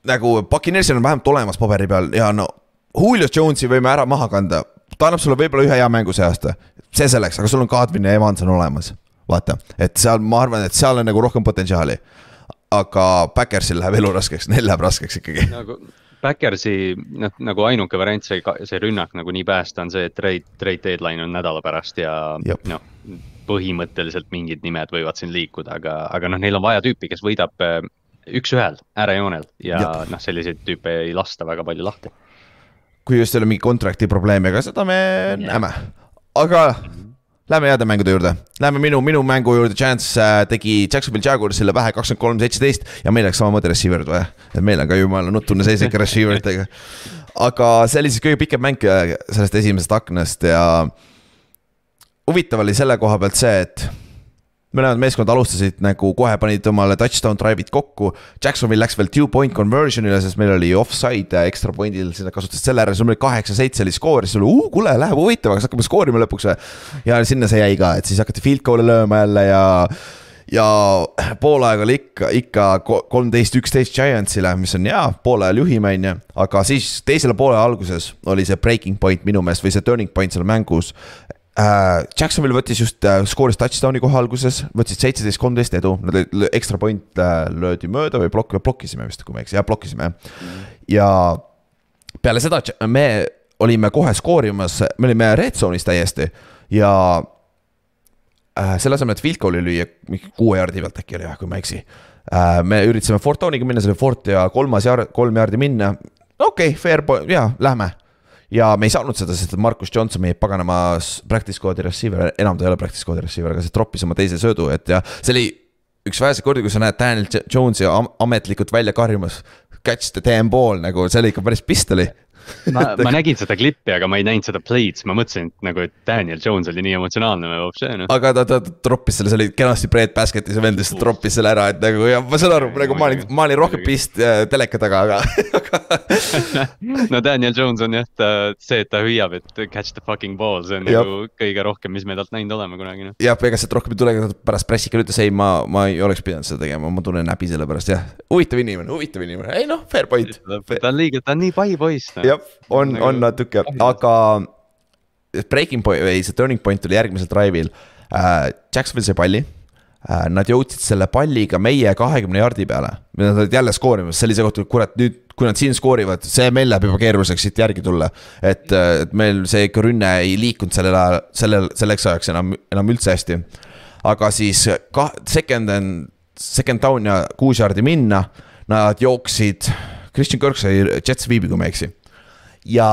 nagu Puccineersil on vähemalt olemas paberi peal ja no Julio Jones'i võime ära maha kanda, ta annab sulle võib-olla ühe hea mängu see aasta see selleks, aga sul on Kadrin ja Evans on olemas. vaata, et seal ma arvan, et seal on nagu rohkem potentsiaali. aga Backersil läheb elu raskeks, neil läheb raskeks ikkagi nagu Backersi noh, nagu ainuke variant see, see rünnak nagu nii päästa on see, et trade, trade deadline on nädala pärast ja noh. põhimõtteliselt mingid nimed võivad siin liikuda, aga, aga noh, neil on vaja tüüpi, kes võidab äh, üks-ühel äärejoonel ja Jab. noh, selliseid tüüpe ei lasta väga palju lahti. Kui just ei ole mingi contract'i probleemi, aga seda me näeme. Aga Lähme heade mängude juurde, lähme minu, minu mängu juurde, Chance äh, tegi Jacksonville Jaguarsile pähe kakskümmend kolm, seitseteist. Ja meil oleks samamoodi receiver'id vaja. et meil on ka jumala nutune seis ikka receiver itega. aga see oli siis kõige pikem mäng äh, sellest esimesest aknast ja huvitav oli selle koha pealt see, et mõlemad meeskond alustasid nagu kohe panid omale touchdown drive'id kokku. Jacksonvil läks veel two point conversion'ile, sest meil oli offside extra point'il, siis nad kasutasid selle ära, siis meil oli kaheksa-seitse oli skoor, siis oli, kuule, läheb huvitavaks, hakkame skoorima lõpuks ja sinna see jäi ka, et siis hakati field goal'e lööma jälle ja ja poolaeg oli ikka, ikka kolmteist, üksteist Giantsile, mis on hea, poolajal juhime, on ju. aga siis teisele poole alguses oli see breaking point minu meelest või see turning point seal mängus äh, Jacksonvil võttis just äh,, skooris touchdown'i kohe alguses, võtsid seitseteist, kolmteist edu, nad lõid ekstra point äh, löödi mööda või plokk, blokkisime vist, kui ma ei eksi, jah blokkisime mm. ja peale seda me olime kohe skoorimas, me olime red zone'is täiesti ja äh, selle asemel, et field goal'i lüüa mingi kuue jaardi pealt äkki oli jah, kui ma ei eksi äh,. me üritasime Fort Downiga minna, see oli Fort ja kolmas jaard, kolm jaardi minna. okei okay,, fair point, jaa, lähme ja me ei saanud seda, sest Markus Johnson, meie paganama practice squad'i receiver, enam ta ei ole practice squad'i receiver, aga see troppis oma teise söödu, et ja see oli üks väheseid kordi, kui sa näed Daniel Jones'i ametlikult välja karjumas. Catch the damn ball nagu, see oli ikka päris pistoli ma, ma nägin seda klippi, aga ma ei näinud seda play'd, siis ma mõtlesin, et nagu, et Daniel Jones oli nii emotsionaalne hoopis aga ta, ta troppis selle, see oli kenasti Brett Basketti, see vend lihtsalt troppis selle ära, et nagu ja ma saan aru, nagu ma olin, ma olin rohkem pist äh, teleka taga, aga no Daniel Jones on jah, ta, see, et ta hüüab, et catch the fucking ball, see on Jab. nagu kõige rohkem, mis me talt näinud oleme kunagi noh. jah, ega sealt rohkem ei tule, pärast pressikal ütles ei, ma, ma ei oleks pidanud seda tegema, ma tunnen häbi selle pärast, jah. huvitav inimene, huvitav inimene, ei noh, fair point. ta on liiga, ta on nii pai poiss no.. Jah, on nagu..., on natuke, aga breaking point või see turning point tuli järgmisel drive'il äh,. Jacksonvil sai palli äh,. Nad jõudsid selle palliga meie kahekümne jardi peale. Nad olid jälle skoorimas, see oli see koht, kurat nüüd, kui nad siin skoorivad, see meil läheb juba keeruliseks siit järgi tulla. et, et meil see ikka rünne ei liikunud sellel ajal, sellel, selleks ajaks enam, enam üldse hästi. aga siis ka second and, second down ja kuus jardi minna, nad jooksid. Christian Kirk sai jet sweep'i, kui ma ei eksi ja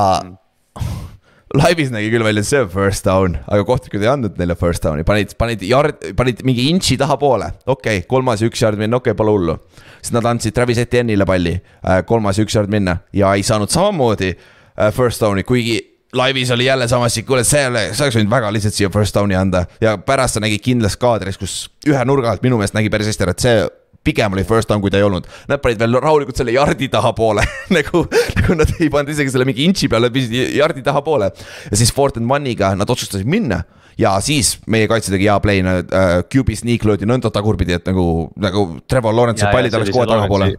laivis nägi küll välja, see on first down, aga kohtunikud ei andnud neile first down'i, panid, panid yard, panid mingi intši tahapoole. okei okay,, kolmas ja üks yard minna, okei okay,, pole hullu. siis nad andsid Travis Etienne'ile palli, äh, kolmas ja üks yard minna. Ja ei saanud samamoodi äh, first down'i, kuigi laivis oli jälle samas, kuule, see ei ole, sa oleks võinud väga lihtsalt siia first down'i anda. Ja pärast sa nägid kindlas kaadris, kus ühe nurga alt minu meelest nägi päris hästi ära, et see pigem oli first down, kui ta ei olnud. Nad panid veel rahulikult selle jardi tahapoole nagu, nagu nad ei pannud isegi selle mingi intši peale, viisid jardi tahapoole. ja siis fourth and one'iga nad otsustasid minna ja siis meie kaitse tegi hea play, uh, QB sneak löödi nõnda tagurpidi, et nagu, nagu Trevor Lawrence'i pallid oleks kohe tagapoole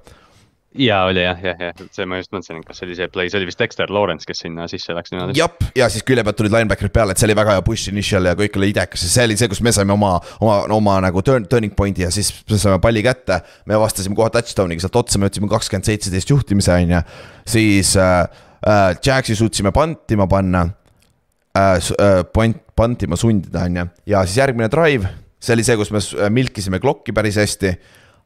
ja oli jah, jah, jah, see ma just mõtlesin, et kas see oli see play, see oli vist Dexter Lawrence, kes sinna sisse läks niimoodi. jah, ja siis külje pealt tulid linebacker'id peale, et see oli väga hea push initial ja kõik oli idekas ja see oli see, kus me saime oma, oma, oma nagu turn, turning point'i ja siis me saime palli kätte. me vastasime kohe touchdown'iga sealt otsa, me võtsime kakskümmend seitseteist juhtimise, on ju. siis äh, äh, Jaxi suutsime pantima panna äh,. äh point, pantima sundida, on ju, ja siis järgmine drive, see oli see, kus me milkisime klokki päris hästi,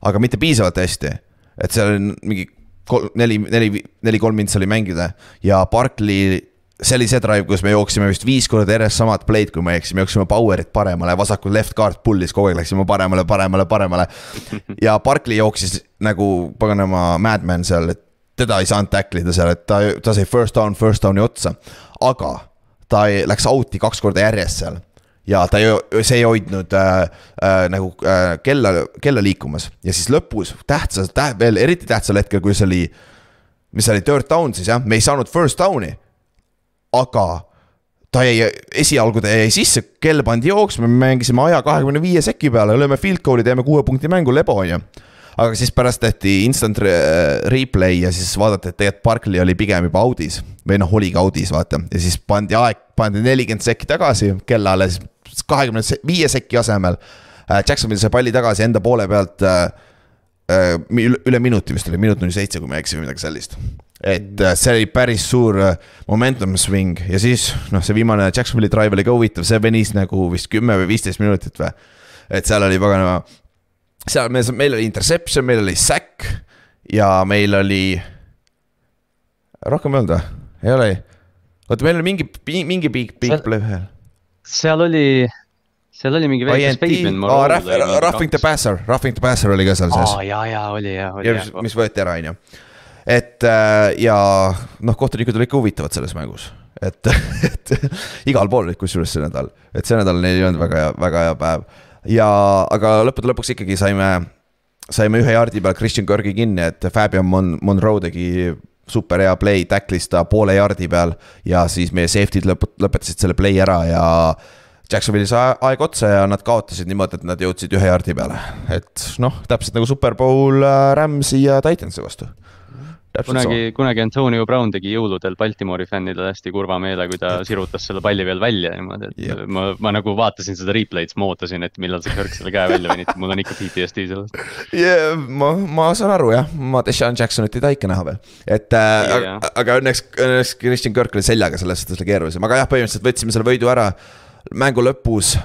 aga mitte piisavalt hästi et seal on mingi kolm, neli, neli, neli-kolm intsi oli mängida ja Barkley see oli see drive, kus me jooksime vist viis korda järjest samad play'd, kui ma ei eksi, me jooksime power'it paremale, vasakul left guard pull'is, kogu aeg läksime paremale, paremale, paremale. ja Barkley jooksis nagu paganama madman seal, et teda ei saanud tackle ida seal, et ta, ta sai first down, first down'i otsa. aga ta läks out'i kaks korda järjest seal ja ta ei, see ei hoidnud äh, äh, nagu äh, kella, kella liikumas. Ja siis lõpus tähtsas tä,, veel eriti tähtsal hetkel, kui see oli, mis see oli, third down siis jah, me ei saanud first down'i. aga ta jäi, esialgu ta jäi sisse, kell pandi jooksma, me mängisime aja kahekümne viie seki peale, lööme field goal'i, teeme kuue punkti mängu, lebo on ju aga siis pärast tehti instant re replay ja siis vaadati, et tegelikult Barkley oli pigem juba out'is või noh, oligi out'is vaata ja siis pandi aeg, pandi nelikümmend sekki tagasi kellale, siis kahekümne viie sekki asemel. Äh, Jacksonvil sai palli tagasi enda poole pealt äh, äh, üle minuti vist oli, minut null seitse, kui ma ei eksi või midagi sellist. et see oli päris suur momentum swing ja siis noh, see viimane Jacksonvili drive oli ka huvitav, see venis nagu vist kümme või viisteist minutit või. et seal oli paganama, seal meil, meil oli interception, meil oli sack ja meil oli. rohkem ei olnud või? ei ole? oota, meil oli mingi, mingi big, big play veel seal oli, seal oli mingi väike Spaceman. aa, Roughing the Passer, Roughing the Passer oli ka seal sees. aa, ja, ja oli ja, oli ja. mis võeti ära, on ju. et äh, ja noh, kohtunikud olid ikka huvitavad selles mängus et, et igal pool kusjuures see nädal, et see nädal neil ei olnud väga hea, väga hea päev. Ja, aga lõppude lõpuks ikkagi saime, saime ühe jaardi peal Christian Kirki kinni, et Fabian Mon-, Monroe tegi super hea play, tacklis ta poole jardi peal ja siis meie safety'd lõp-, lõpetasid selle play ära ja Jacksonvili sai aeg otsa ja nad kaotasid niimoodi, et nad jõudsid ühe jardi peale, et noh, täpselt nagu Superbowl äh, Rams'i ja Titansi vastu. Kunagi, kunagi Antonio Brown tegi jõuludel Baltimori fännidele hästi kurva meele, kui ta sirutas selle palli veel välja niimoodi, et yeah. ma, ma nagu vaatasin seda replay'd, siis ma ootasin, et millal see Kirk selle käe välja venitab, mul on ikka PTSD sellest yeah,. ma, ma saan aru jah, ma Deshaun Jacksonit ei taha ikka näha veel, et äh, yeah. aga, aga õnneks, õnneks Christian Kirk oli seljaga selles suhtes oli keerulisem, aga jah, põhimõtteliselt võtsime selle võidu ära. mängu lõpus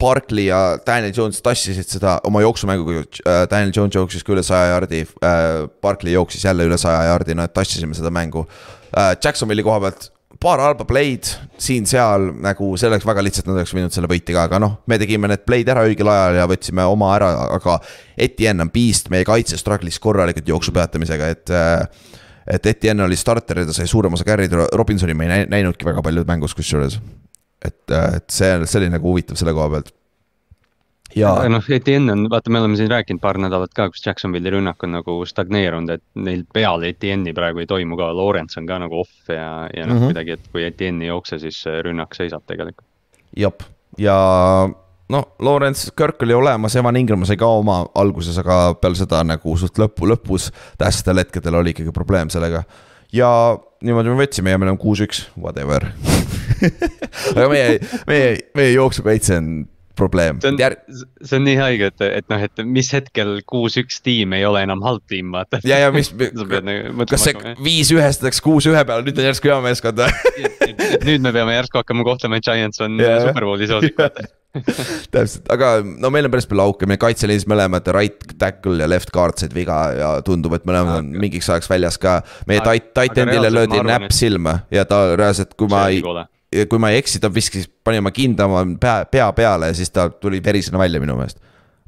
Barkley ja Daniel Jones tassisid seda oma jooksumänguga, äh, Daniel Jones jooksis ka üle saja jaardi, äh, Barkley jooksis jälle üle saja jaardi, no tassisime seda mängu. Äh, Jacksonville'i koha pealt paar halba play'd siin-seal nagu see oleks väga lihtsalt, nad oleks võinud selle võiti ka, aga noh, me tegime need play'd ära õigel ajal ja võtsime oma ära, aga Etienne on beast, meie kaitse struggle'is korralikult jooksu peatamisega, et et Etienne oli starter ja ta sai suurema osa carry'd, Robinsoni me ei näinudki väga palju mängus kusjuures et, äh, et see, see oli nagu huvitav selle koha pealt. ja noh, Etienne on, vaata, me oleme siin rääkinud paar nädalat ka, kus Jacksonville'i rünnak on nagu stagneerunud, et neil peal Etienne'i praegu ei toimu ka, Lawrence on ka nagu off ja, ja noh mm -hmm., kuidagi, et kui Etienne ei jookse, siis rünnak seisab tegelikult. jep, ja no Lawrence Kirk oli olemas, Evan Ingram sai ka oma alguses, aga peale seda nagu suht lõppu, lõpus tähtsal hetkedel oli ikkagi probleem sellega. ja niimoodi me võtsime ja meil on kuus-üks, whatever aga meie, meie, meie jooksukaitse on probleem. see on Jär..., see on nii haige, et, et noh, et mis hetkel kuus-üks tiim ei ole enam halb tiim, vaata. ja, ja mis, nagu kas see viis ühest läks kuus ühe peale, nüüd on järsku hea meeskond või? nüüd me peame järsku hakkama kohtlema, et Giants on yeah. superbowli soosik, vaata täpselt, aga no meil on päris palju auke, meie kaitseliinis mõlemad right tackle ja left guard said viga ja tundub, et mõlemad on mingiks ajaks väljas ka. meie tight, tight end'ile löödi näpp silma ja ta reaalselt, kui ma ei kui ma ei eksi, ta viskas, pani oma kinda oma pea, pea peale ja siis ta tuli verisena välja minu meelest.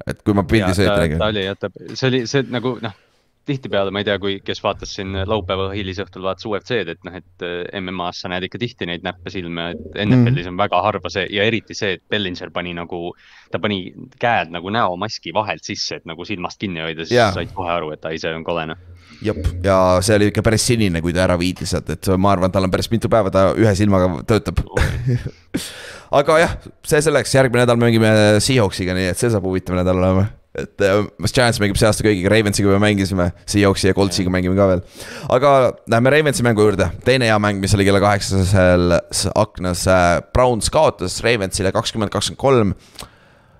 et kui ma pildi sõita nägin. ta oli jah, ta, see oli, see nagu noh, tihtipeale ma ei tea, kui, kes vaatas siin laupäeva hilisõhtul vaatas UFC-d, et noh, et äh, MM-as sa näed ikka tihti neid näppe silma, et NFL-is mm. on väga harva see ja eriti see, et Bellinger pani nagu, ta pani käed nagu näomaski vahelt sisse, et nagu silmast kinni hoida, siis yeah. said kohe aru, et ai, see on kole noh ja see oli ikka päris sinine, kui ta ära viidi sealt, et ma arvan, tal on päris mitu päeva, ta ühe silmaga töötab aga jah, see selleks, järgmine nädal mängime Seahawksiga, nii et see saab huvitav nädal olema. et äh, Giants mängib see aasta kõigiga, Ravensiga me mängisime, Seahawksi ja Coltsiga mängime ka veel. aga lähme Ravensi mängu juurde, teine hea mäng, mis oli kella kaheksasel aknas, äh, Browns kaotas Ravensile kakskümmend, kakskümmend kolm.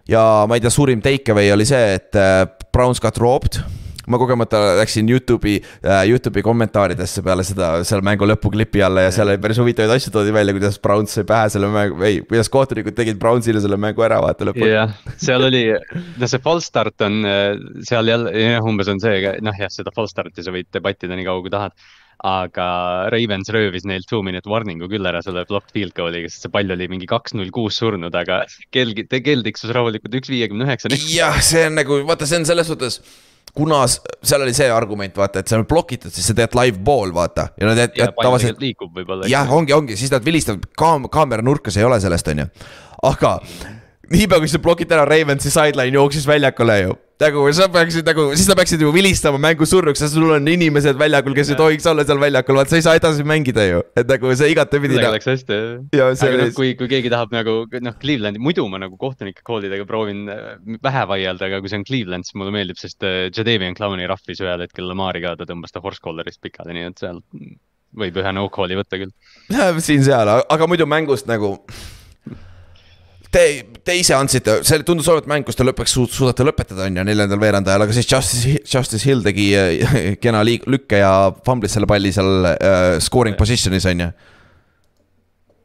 ja ma ei tea, suurim takeaway oli see, et äh, Browns got robbed ma kogemata läksin Youtube'i äh,, Youtube'i kommentaaridesse peale seda, selle mängu lõpuklipi alla ja seal oli päris huvitavaid asju toodi välja, kuidas Browns sai pähe selle mängu, ei, kuidas kohtunikud tegid Brownsile selle mängu ära, vaata lõpuni. jah, seal oli, no see false start on äh, seal jälle, jah, umbes on see, noh jah, seda false start'i sa võid debattida nii kaua, kui tahad aga Ravens röövis neilt two minute warning'u küll ära selle blocked field goal'iga, sest see pall oli mingi kaks null kuus surnud, aga kell, kell tiksus rahulikult üks viiekümne üheksani. jah, see on nagu, vaata, see on selles suhtes kuna seal oli see argument, vaata, et see on blokitud, siis sa teed live ball, vaata. ja nad ja, tavaliselt. liigub võib-olla. jah, ongi, ongi, siis nad vilistavad, kaam-, kaamera nurkas ei ole sellest, on ju. aga niipea, kui sa blokid ära, Ravensi sideline jooksis väljakule ju nagu sa peaksid nagu, siis sa peaksid ju vilistama mängu surnuks, sest sul on inimesed väljakul, kes ja. ei tohiks olla seal väljakul, vaat sa ei saa edasi mängida ju, et nagu see igatepidi. Sellega läks hästi jah. aga noh, kui, kui keegi tahab nagu noh, Clevelandi, muidu ma nagu kohtunike call idega proovin äh, vähe vaielda, aga kui see on Cleveland, siis mulle meeldib, sest äh, Jadavian Clowni rahvis ühel hetkel Lamari ka, ta tõmbas ta horse collar'ist pikali, nii et seal võib ühe no call'i võtta küll. siin-seal, aga muidu mängust nagu Te, te ise andsite, see tundus olevat mäng, kus te lõpuks su suudate lõpetada, on ju, neljandal veerandajal, aga siis Justice, Justice Hill tegi äh, kena liig-, lükke ja fumblis selle palli seal uh, scoring position'is, on ju.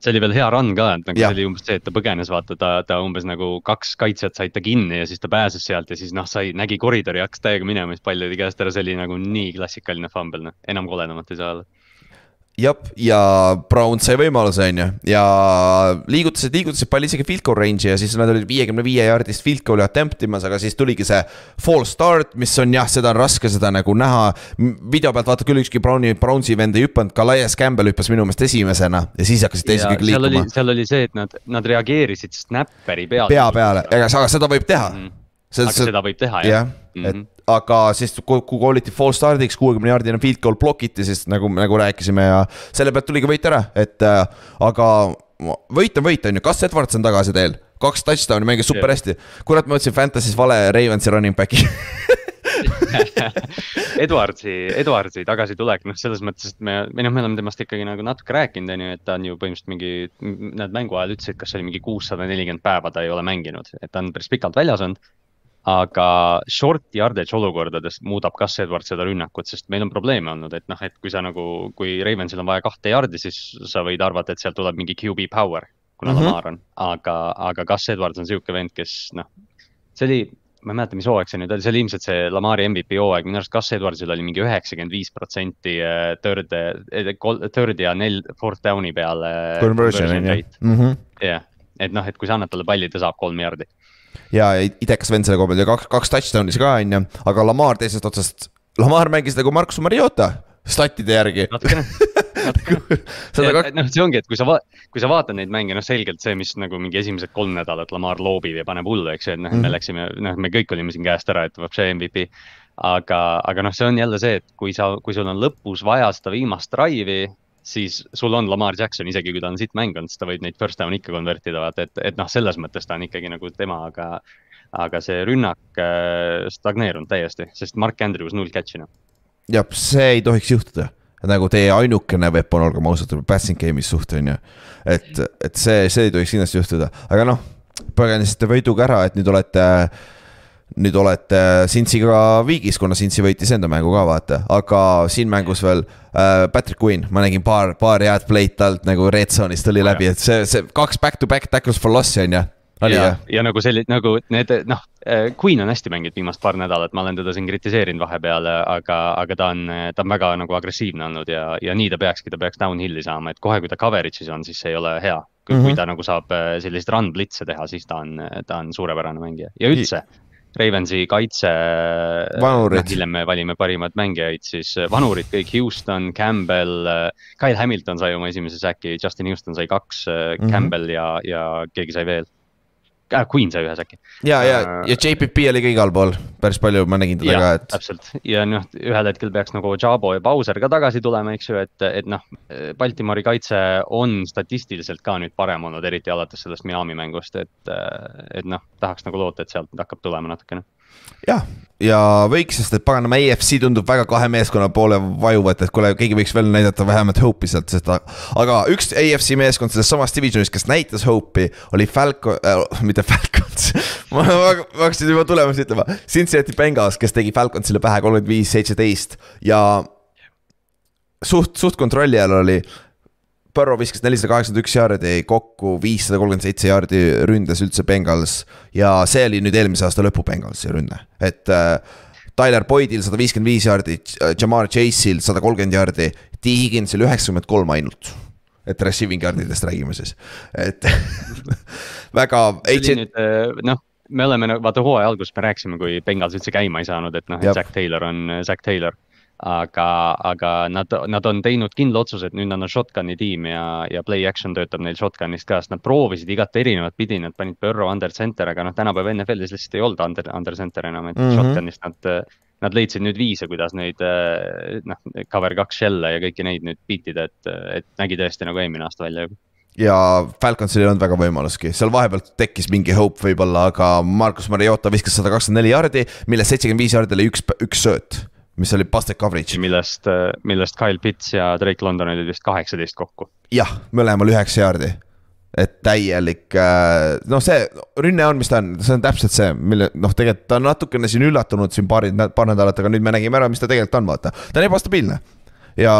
See oli veel hea run ka, et nagu ja. see oli umbes see, et ta põgenes, vaata, ta, ta umbes nagu kaks kaitsjat said ta kinni ja siis ta pääses sealt ja siis noh, sai, nägi koridori, hakkas täiega minema, siis pall oli käest ära, see oli nagu nii klassikaline fumble, noh, enam koledamat ei saa olla jah, ja Brown sai võimaluse, on ju, ja liigutasid, liigutasid palli isegi field goal range'i ja siis nad olid viiekümne viie jaardist field goal'i attempt imas, aga siis tuligi see false start, mis on jah, seda on raske seda nagu näha. video pealt vaata küll ükski Browni, Brownsi vend ei hüpanud, Calais Campbell hüppas minu meelest esimesena ja siis hakkasid teised kõik liikuma. seal oli see, et nad, nad reageerisid snapperi peale. pea peale, aga seda võib teha mm. -hmm aga see, seda võib teha jah ja,. -hmm. et aga siis, kui kooliti false start'iks, kuuekümne jaardine field goal blokiti, siis nagu, nagu rääkisime ja selle pealt tuligi võit ära, et äh, aga võit on võit, on ju, kas Edwards on tagasi teel? kaks touchdown'i mängis super hästi. kurat, ma võtsin Fantasy's vale Ravensi running back'i Edwardsi, Edwardsi tagasitulek, noh, selles mõttes, et me, või noh, me oleme temast ikkagi nagu natuke rääkinud, on ju, et ta on ju põhimõtteliselt mingi, nad mängu ajal ütlesid, kas see oli mingi kuussada nelikümmend päeva ta ei ole mänginud, et ta on päris pikalt väljas olnud aga short yardage olukordades muudab Gus Edwards seda rünnakut, sest meil on probleeme olnud, et noh, et kui sa nagu, kui Ravensil on vaja kahte yardi, siis sa võid arvata, et sealt tuleb mingi QB power, kuna mm -hmm. Lamar on, aga, aga Gus Edwards on sihuke vend, kes noh, see oli ma ei mäleta, mis hooaeg see nüüd oli, see oli ilmselt see Lamari MVP hooaeg, minu arust Gus Edwardsil oli mingi üheksakümmend viis protsenti äh, third, äh, third ja nel-, fourth down'i peale. Ju. Mhm. jah, et noh, et kui sa annad talle palli, ta saab kolm jardi ja idekas vend selle koha peal ja kaks, kaks touchdown'i ka on ju, aga Lamar teisest otsast, Lamar mängis nagu Markus Mariota statide järgi. natukene natukene noh, see ongi, et kui sa va-, kui sa vaatad neid mänge, noh selgelt see, mis nagu mingi esimesed kolm nädalat Lamar loobib ja paneb hullu, eks ju, et noh mm, -hmm. me mhm. läksime, noh, me kõik olime siin käest ära, et see MVP. aga, aga noh, see on jälle see, et kui sa, kui sul on lõpus vaja seda viimast drive'i, siis sul on Lamar Jackson, isegi kui ta on siit mänginud, siis ta võib neid first down'e ikka convert ida, vaata, et, et noh, selles mõttes ta on ikkagi nagu tema, aga. aga see rünnak äh, stagneerunud täiesti, sest Mark Andrews null catch'i noh. jah, see ei tohiks juhtuda nagu teie ainukene weapon, olgem ausad, passing game'is suht on ju. et, et see, see ei tohiks kindlasti juhtuda, aga noh, põgenesite võiduga ära, et nüüd olete äh, nüüd olete Cincy'ga viigis, kuna Cincy võitis enda mängu ka vaata, aga siin mängus veel äh, Patrick Quinn, ma nägin paar, paar head play'd talt nagu red zone'is tuli läbi, et see, see kaks back-to-back tackles for loss'i on ju. ja, ja nagu selline, nagu need noh, äh, Queen on hästi mänginud viimast paar nädalat, ma olen teda siin kritiseerinud vahepeal, aga, aga ta on, ta on väga nagu agressiivne olnud ja, ja nii ta peakski, ta peaks downhill'i saama, et kohe, kui ta coverage'is on, siis see ei ole hea. kui mm -hmm. ta nagu saab äh, selliseid run blitz'e teha, siis ta on, ta on suurepärane mängija ja üldse Ravensi kaitse. hiljem me valime parimaid mängijaid, siis äh, vanurid kõik Houston, Campbell, äh, Kyle Hamilton sai oma esimese säki, Justin Houston sai kaks mm, -hmm. Campbell ja, ja keegi sai veel äh,, Queen sai ühe säki. ja, ja uh,, ja JPP oli ka igal pool, päris palju ma nägin teda ka, et. täpselt ja noh, ühel hetkel peaks nagu Jabo ja Bowser ka tagasi tulema, eks ju, et, et noh. Baltimori kaitse on statistiliselt ka nüüd parem olnud, eriti alates sellest Miami mängust, et, et noh, tahaks nagu loota, et sealt hakkab tulema natukene jah, ja võiks, sest et paganama EFC tundub väga kahe meeskonna poole vajuvat, et kuule, keegi võiks veel näidata vähemalt hope'i sealt, sest aga üks EFC meeskond selles samas divisionis, kes näitas hope'i, oli Falcon äh,, mitte Falcons. Ma, ma, ma hakkasin juba tulemusi ütlema, Cincinnati Bengals, kes tegi Falconsile pähe kolmkümmend viis, seitseteist ja suht, suht kontrolli all oli Burrow viskas nelisada kaheksakümmend üks jaardi, kokku viissada kolmkümmend seitse jaardi ründes üldse Bengals. ja see oli nüüd eelmise aasta lõpu Bengalsi rünne, et äh, Tyler Boydil sada viiskümmend viis jaardi, Jamar Chase'il sada kolmkümmend jaardi, T Higginsil üheksakümmend kolm ainult. et receiving yard idest räägime siis, et väga. Äh, noh, me oleme, vaata hooaja alguses me rääkisime, kui Bengals üldse käima ei saanud, et noh, et Zack Taylor on Zack Taylor aga, aga nad, nad on teinud kindla otsuse, et nüüd nad on shotgun'i tiim ja, ja play action töötab neil shotgun'ist ka, sest nad proovisid igat erinevat pidi, nad panid Burrow under center, aga noh, tänapäeva NFL-is lihtsalt ei olnud under, under center enam, et mm -hmm. shotgun'ist nad. Nad leidsid nüüd viise, kuidas neid noh, cover kaks shell'e ja kõiki neid nüüd beat ida, et, et nägi tõesti nagu eelmine aasta välja juba ja Falconsil ei olnud väga võimaluski, seal vahepeal tekkis mingi hope võib-olla, aga Marcus Mariota viskas sada kakskümmend neli jaardi, millest seitsekümmend viis jaardi oli üks, üks sööt mis oli busted coverage. millest, millest Kyle Pitts ja Drake London olid vist kaheksateist kokku. jah, mõlemal üheksa jaardi. et täielik, äh, noh, see rünne on, mis ta on, see on täpselt see, mille noh, tegelikult ta on natukene siin üllatunud siin paari, paar nädalat, aga nüüd me nägime ära, mis ta tegelikult on, vaata. ta on ebastabiilne ja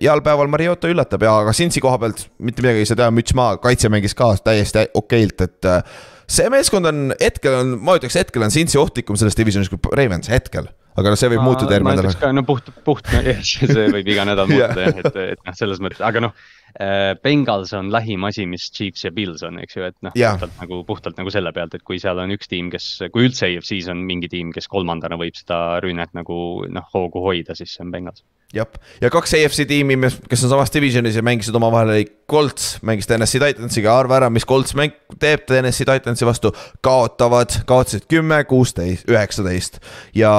heal päeval Mariota üllatab ja, aga Cincy koha pealt mitte midagi ei saa teha, müts maha, kaitse mängis ka täiesti okeilt, et. Äh, see meeskond on hetkel on, ma ütleks hetkel on Cincy ohtlikum selles divisionis kui Ravens, hetkel aga noh, see võib ma, muutuda järgmine nädal. no puht, puht, see võib iga nädal muutuda jah, et, et noh, selles mõttes, aga noh äh,. Bengals on lähim asi, mis Chiefs ja Bills on, eks ju, et noh, puhtalt nagu, puhtalt nagu selle pealt, et kui seal on üks tiim, kes, kui üldse EFC-s on mingi tiim, kes kolmandana võib seda rünnet nagu noh, hoogu hoida, siis see on Bengals jah, ja kaks AFC tiimi, kes on samas divisionis ja mängisid omavahel, oli Colts mängis Tennessee Titansiga, arva ära, mis Colts mäng teeb Tennessee Titansi vastu. kaotavad, kaotasid kümme, kuusteist, üheksateist ja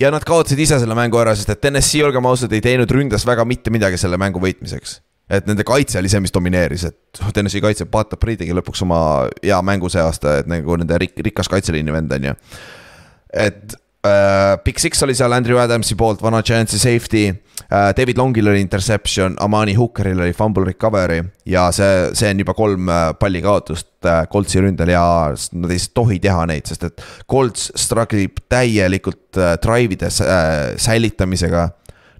ja nad kaotasid ise selle mängu ära, sest et Tennessee, olgem ausad, ei teinud ründes väga mitte midagi selle mängu võitmiseks. et nende kaitse oli see, mis domineeris, et Tennessee kaitse, Pat Apri tegi lõpuks oma hea mängu see aasta, et nagu nende rik-, rikas kaitseliini vend on ju. et. Big Six oli seal Andrew Adamsi poolt, vana Giantsi safety uh,. David Longil oli interception, Amani Hookeril oli fumble recovery ja see, see on juba kolm palli kaotust Coltsi ründel ja nad ei tohi teha neid, sest et Colts struggle ib täielikult drive'ide uh, säilitamisega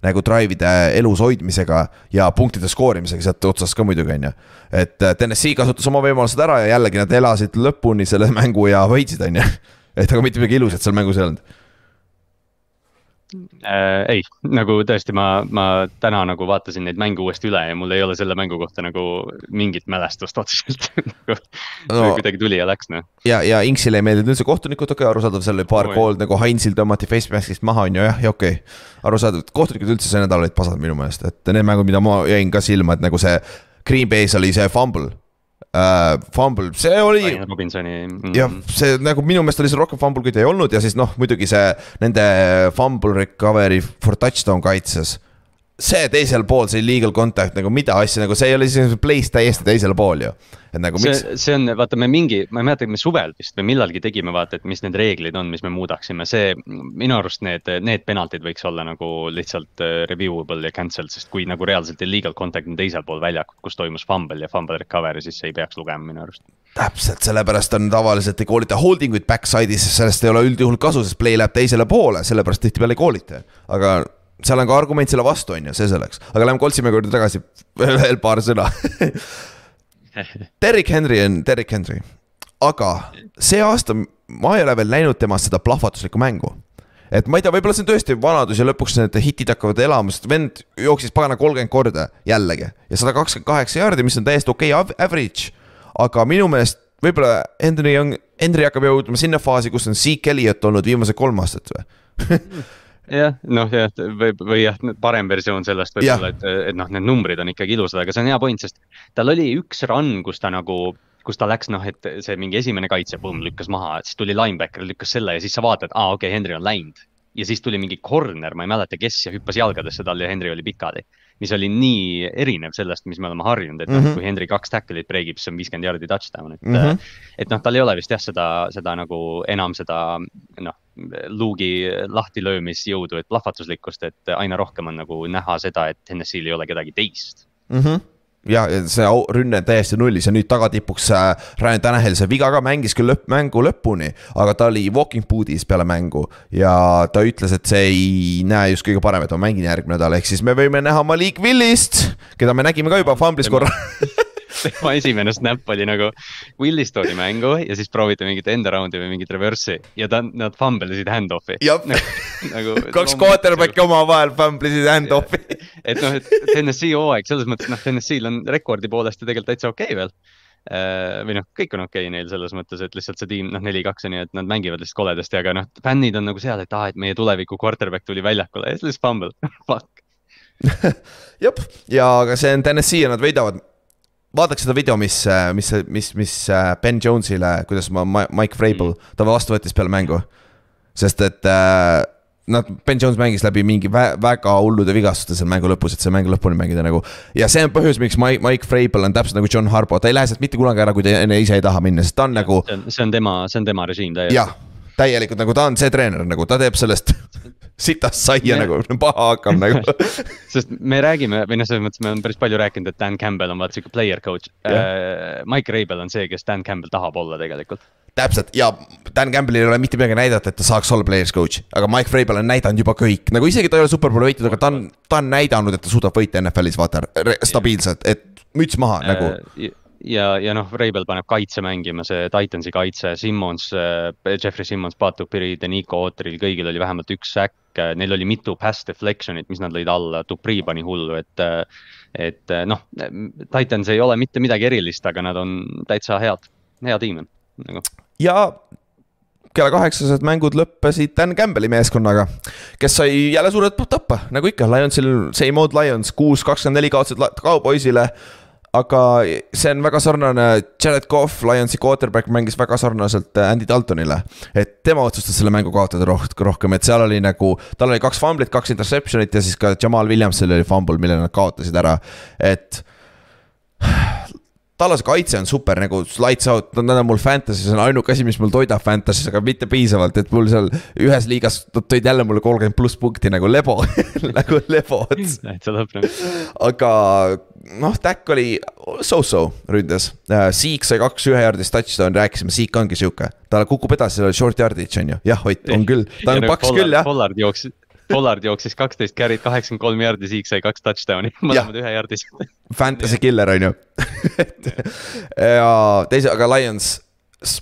nagu drive'ide elus hoidmisega ja punktide skoorimisega sealt otsast ka muidugi, on ju. et TNS-i kasutas oma võimalused ära ja jällegi nad elasid lõpuni selle mängu ja võitsid, on ju. et aga mitte midagi ilusat seal mängus ei olnud äh,. ei, nagu tõesti, ma, ma täna nagu vaatasin neid mänge uuesti üle ja mul ei ole selle mängu kohta nagu mingit mälestust otseselt nagu no, kuidagi tuli ja läks noh. ja, ja Inksile ei meeldinud üldse kohtunikud, okei okay,, arusaadav, seal oli paar kool nagu Heinzil tõmmati face mask'ist maha, on ju, jah, ja okei okay.. arusaadav, kohtunikud üldse see nädal olid pasad minu meelest, et need mängud, mida ma jäin ka silma, et nagu see Green Bay's oli see fumble uh,. Fumble, see oli. Robinsoni mm.. jah, see nagu minu meelest oli see rohkem fumble, kui ta ei olnud ja siis noh, muidugi see nende fumble recovery for touchdown kaitses see teisel pool, see illegal contact nagu mida asja, nagu see ei ole siis play's täiesti teisel pool ju. Et nagu miks. see on, vaata, me mingi, ma ei mäleta, me suvel vist või millalgi tegime vaata, et mis need reeglid on, mis me muudaksime, see. minu arust need, need penaltid võiks olla nagu lihtsalt äh, reviewable ja cancel, sest kui nagu reaalselt illegal contact on teisel pool väljakut, kus toimus fumble ja fumble recovery, siis see ei peaks lugema minu arust. täpselt, sellepärast on tavaliselt ei koolita holding uid backside'is, sellest ei ole üldjuhul kasu, sest play läheb teisele poole, sellepärast tihtipeale ei koolita, aga seal on ka argument selle vastu, on ju, see selleks, aga lähme mängu juurde tagasi, veel paar sõna Derrick Henry on Derrick Henry, aga see aasta ma ei ole veel näinud temast seda plahvatuslikku mängu. Et ma ei tea, võib-olla see on tõesti vanadus ja lõpuks need hitid hakkavad elama, sest vend jooksis pagana kolmkümmend korda jällegi. Ja sada kakskümmend kaheksa jaardi, mis on täiesti okei okay average. aga minu meelest võib-olla Henry on, Henry hakkab jõudma sinna faasi, kus on Zeke Elliot olnud viimased kolm aastat või jah, noh jah, või, või jah, parem versioon sellest võib-olla, et, et noh, need numbrid on ikkagi ilusad, aga see on hea point, sest tal oli üks run, kus ta nagu kus ta läks, noh, et see mingi esimene kaitse, põmm, lükkas maha, siis tuli linebacker, lükkas selle ja siis sa vaatad, aa, okei okay,, Henry on läinud. ja siis tuli mingi corner, ma ei mäleta, kes ja hüppas jalgadesse tal ja Henry oli pikali. Mis oli nii erinev sellest, mis me oleme harjunud, et mm -hmm. kui Henry kaks tackle'it breigib, siis on viiskümmend jaardi touchdown, et mm. -hmm. et noh, tal ei ole vist jah, seda, seda nagu enam seda noh luugi lahtilöömisjõudu, et plahvatuslikkust, et aina rohkem on nagu näha seda, et NSC-l ei ole kedagi teist mm. -hmm ja see rünne täiesti nullis ja nüüd tagatipuks äh, Ryan Tanahel, see viga ka mängis küll lõpp, mängu lõpuni, aga ta oli walking boot'is peale mängu ja ta ütles, et see ei näe just kõige parem, et ma mängin järgmine nädal, ehk siis me võime näha Malik Willist, keda me nägime ka juba Fumblis korra tema esimene snap oli nagu Willis toodi mängu ja siis prooviti mingit end around'i või mingit reverse'i ja ta, nad fumble isid hand-off'i. jah nagu, nagu kaks quarterback'i omavahel fumble isid hand-off'i. et noh, et TNS-i hooaeg selles mõttes, noh, TNS-il on rekordi poolest ju tegelikult täitsa okei okay veel. Äh, või noh, kõik on okei okay neil selles mõttes, et lihtsalt see tiim, noh, neli-kaks on ju, et nad mängivad lihtsalt koledasti, aga noh, fännid on nagu seal, et aa ah,, et meie tuleviku quarterback tuli väljakule. Ja siis lihtsalt fumble. Fuck. Jep, ja aga see on TNS-i ja nad võidavad vaadake seda video, mis, mis, mis, mis äh, Ben Jones'ile, kuidas ma, Mike Vrabel, mm. ta vastu võttis peale mängu. sest et äh, nad, Ben Jones mängis läbi mingi vä väga hullude vigastuste seal mängu lõpus, et see mäng lõpuni mängida nagu. ja see on põhjus, miks Mike, Mike Vrabel on täpselt nagu John Harbo, ta ei lähe sealt mitte kunagi ära, kui ta ise ei taha minna, sest ta on nagu. see on tema, see on tema režiim täielikult. jah, täielikult nagu ta on see treener, nagu ta teeb sellest sitast saia nagu, paha hakkab nagu. Sest me räägime või noh, selles mõttes me oleme päris palju rääkinud, et Dan Campbell on vaata sihuke player coach. Yeah.. Mike Rabel on see, kes Dan Campbell tahab olla tegelikult. täpselt ja Dan Campbellil ei ole mitte midagi näidata, et ta saaks olla players coach, aga Mike Vrabel on näidanud juba kõik, nagu isegi ta ei ole superbowli võitnud, aga ta on, ta on näidanud, et ta suudab võita NFL-is vaata stabiilselt, et müts maha äh, nagu ja, ja noh, Reibel paneb kaitse mängima, see Titansi kaitse, Simmons, äh, Jeffrey Simmons, Patupiri, Denico Ootril, kõigil oli vähemalt üks säkk. Neil oli mitu pass deflection'it, mis nad lõid alla, Dupri pani hullu, et. et noh, Titans ei ole mitte midagi erilist, aga nad on täitsa head, hea tiim on nagu. ja kella kaheksased mängud lõppesid Dan Campbelli meeskonnaga, kes sai jälle suurelt tappa, nagu ikka, Lionsil, same old Lions, kuus, kakskümmend neli kaotasid Cowboysile aga see on väga sarnane, Jared Cough, Lionsi quarterback mängis väga sarnaselt äh, Andy Daltonile. et tema otsustas selle mängu kaotada roh rohkem, et seal oli nagu, tal oli kaks fumblit, kaks interception'it ja siis ka Jamal Williamsil oli fumble, mille nad kaotasid ära, et tallase kaitse on super nagu lights out, nad on mul Fantasy's on ainuke asi, mis mul toidab Fantasy's, aga mitte piisavalt, et mul seal ühes liigas tõid jälle mulle kolmkümmend pluss punkti nagu lebo nagu lebo ots. täitsa lõpp. aga noh, Tack oli so-so ründes uh,. Seek sai kaks ühejardist touchdown'i, rääkisime, Seek ongi sihuke, ta kukub edasi, seal oli short yardage on ju, jah, Ott, on küll, ta on paks küll jah. Pollard jooksis, Pollard jooksis kaksteist carry't, kaheksakümmend kolm jardi, Siik sai kaks touchdown'i, mõlemad ühejardised. Fantasy killer on ju ja teise, aga Lions,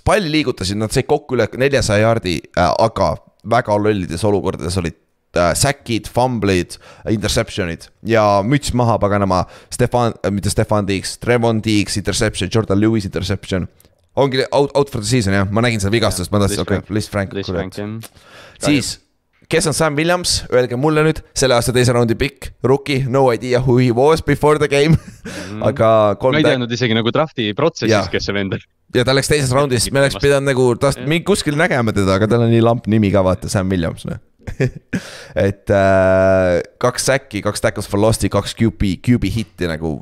palli liigutasid, nad said kokku üle neljasaja jaardi äh,, aga väga lollides olukordades olid äh, säkid, fumbleid, interception'id ja müts maha paganama. Stefan äh,, mitte Stefan Diggs, Trevon Diggs interception, Jordan Lewis interception. ongi out, out for the season jah, ma nägin seda vigastust, ma tahtsin, okei okay,, Liz Frank. Jah. siis, kes on Sam Williams, öelge mulle nüüd, selle aasta teise raundi pikk, rookie, no idea who he was before the game aga ma kolm ei tag- teadnud isegi nagu draft'i protsessis, kes see vend on. ja ta läks teises raundis, me oleks pidanud nagu tast mingi kuskil nägema teda, aga tal on nii lamp nimi ka vaata, Sam Williams noh et äh, kaks säkki, kaks tackles for loss'i, kaks QB, QB hitti nagu,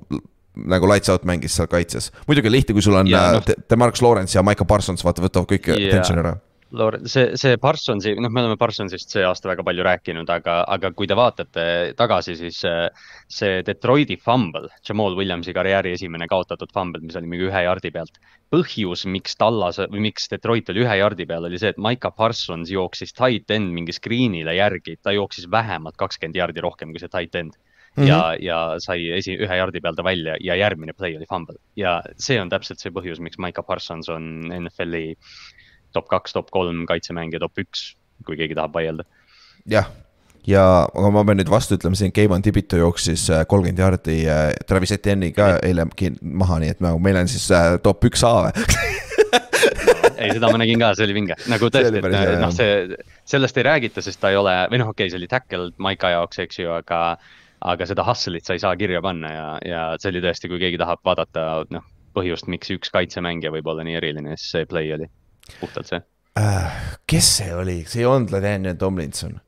nagu lights out mängis seal kaitses. muidugi lihtne, kui sul on yeah, noh. no. Demarcus Lawrence ja Michael Parsons, vaata, võtavad kõik yeah. Jaa. attention'i ära. Lauren, see, see Parsonsi, noh, me oleme Parsonsist see aasta väga palju rääkinud, aga, aga kui te vaatate tagasi, siis äh, see Detroiti fumble, Jamal Williamsi karjääri esimene kaotatud fumble, mis oli mingi ühe jardi pealt. põhjus, miks Tallas või miks Detroit oli ühe jardi peal, oli see, et Maiko Parsons jooksis tight end mingi screen'ile järgi, ta jooksis vähemalt kakskümmend jardi rohkem kui see tight end. Mm -hmm. ja, ja sai esi, ühe jardi peal ta välja ja järgmine play oli fumble ja see on täpselt see põhjus, miks Maiko Parsons on NFL-i top kaks, top kolm kaitsemängija, top üks, kui keegi tahab vaielda. jah, ja aga ma pean nüüd vastu ütlema, siin Keivan Tibito jooksis äh, kolmkümmend jaardi äh, Travis Etienne'i ka eile maha, nii et nagu meil on siis äh, top üks A või? Ei, seda ma nägin ka, see oli vinge, nagu tõesti, et noh, see, sellest ei räägita, sest ta ei ole, või noh, okei okay,, see oli tackle Maika jaoks, eks ju, aga. aga seda hustle'it sa ei saa kirja panna ja, ja see oli tõesti, kui keegi tahab vaadata, noh, põhjust, miks üks kaitsemängija võib olla nii eriline, siis see play oli puhtalt see. äh, kes see oli, see ei olnud Ladanian Tomlinson.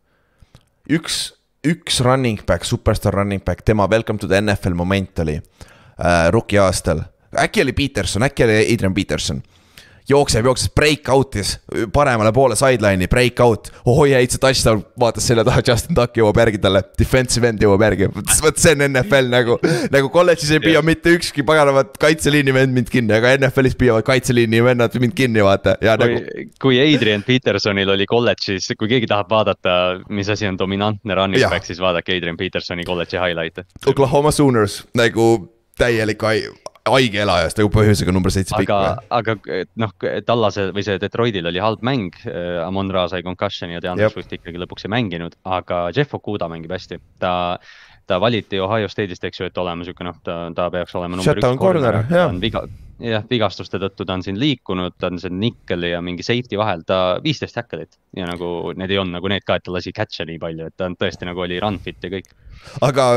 üks, üks running back, superstaar running back, tema welcome to the NFL moment oli äh, rookie aastal. äkki oli Peterson, äkki oli Adrian Peterson jookseb, jookseb breakout'is paremale poole sideline'i, breakout. ohoi, heitsa touchdown, vaatas selja taha, Justin Tuck jõuab järgi talle, defensive end jõuab järgi. vot see on NFL nagu, nagu kolledžis ei püüa mitte ükski paganavat kaitseliini vend mind kinni, aga NFL-is püüavad kaitseliini vennad mind kinni, vaata. ja kui nagu, kui Adrian Petersonil oli kolledžis, kui keegi tahab vaadata, mis asi on dominantne running Jah. back, siis vaadake Adrian Petersoni kolledži highlight'e. Oklahoma Sooners nagu täielik hai- haige elajast nagu põhjusega number seitse pikk aga aga noh, Tallase või see Detroitil oli halb mäng, Amon Ra sai concussion'i ja Deandre. Swift ikkagi lõpuks ei mänginud, aga Jeff Okuda mängib hästi, ta ta valiti Ohio State'ist, eks ju, et olema sihuke noh, ta, ta peaks olema number Shutdown üks corner, ta on viga, jah, vigastuste tõttu ta on siin liikunud, ta on see nikkeli ja mingi safety vahel, ta viisteist tackle'it ja nagu need ei olnud nagu need ka, et ta lasi catch'e nii palju, et ta on tõesti nagu oli run fit ja kõik. Aga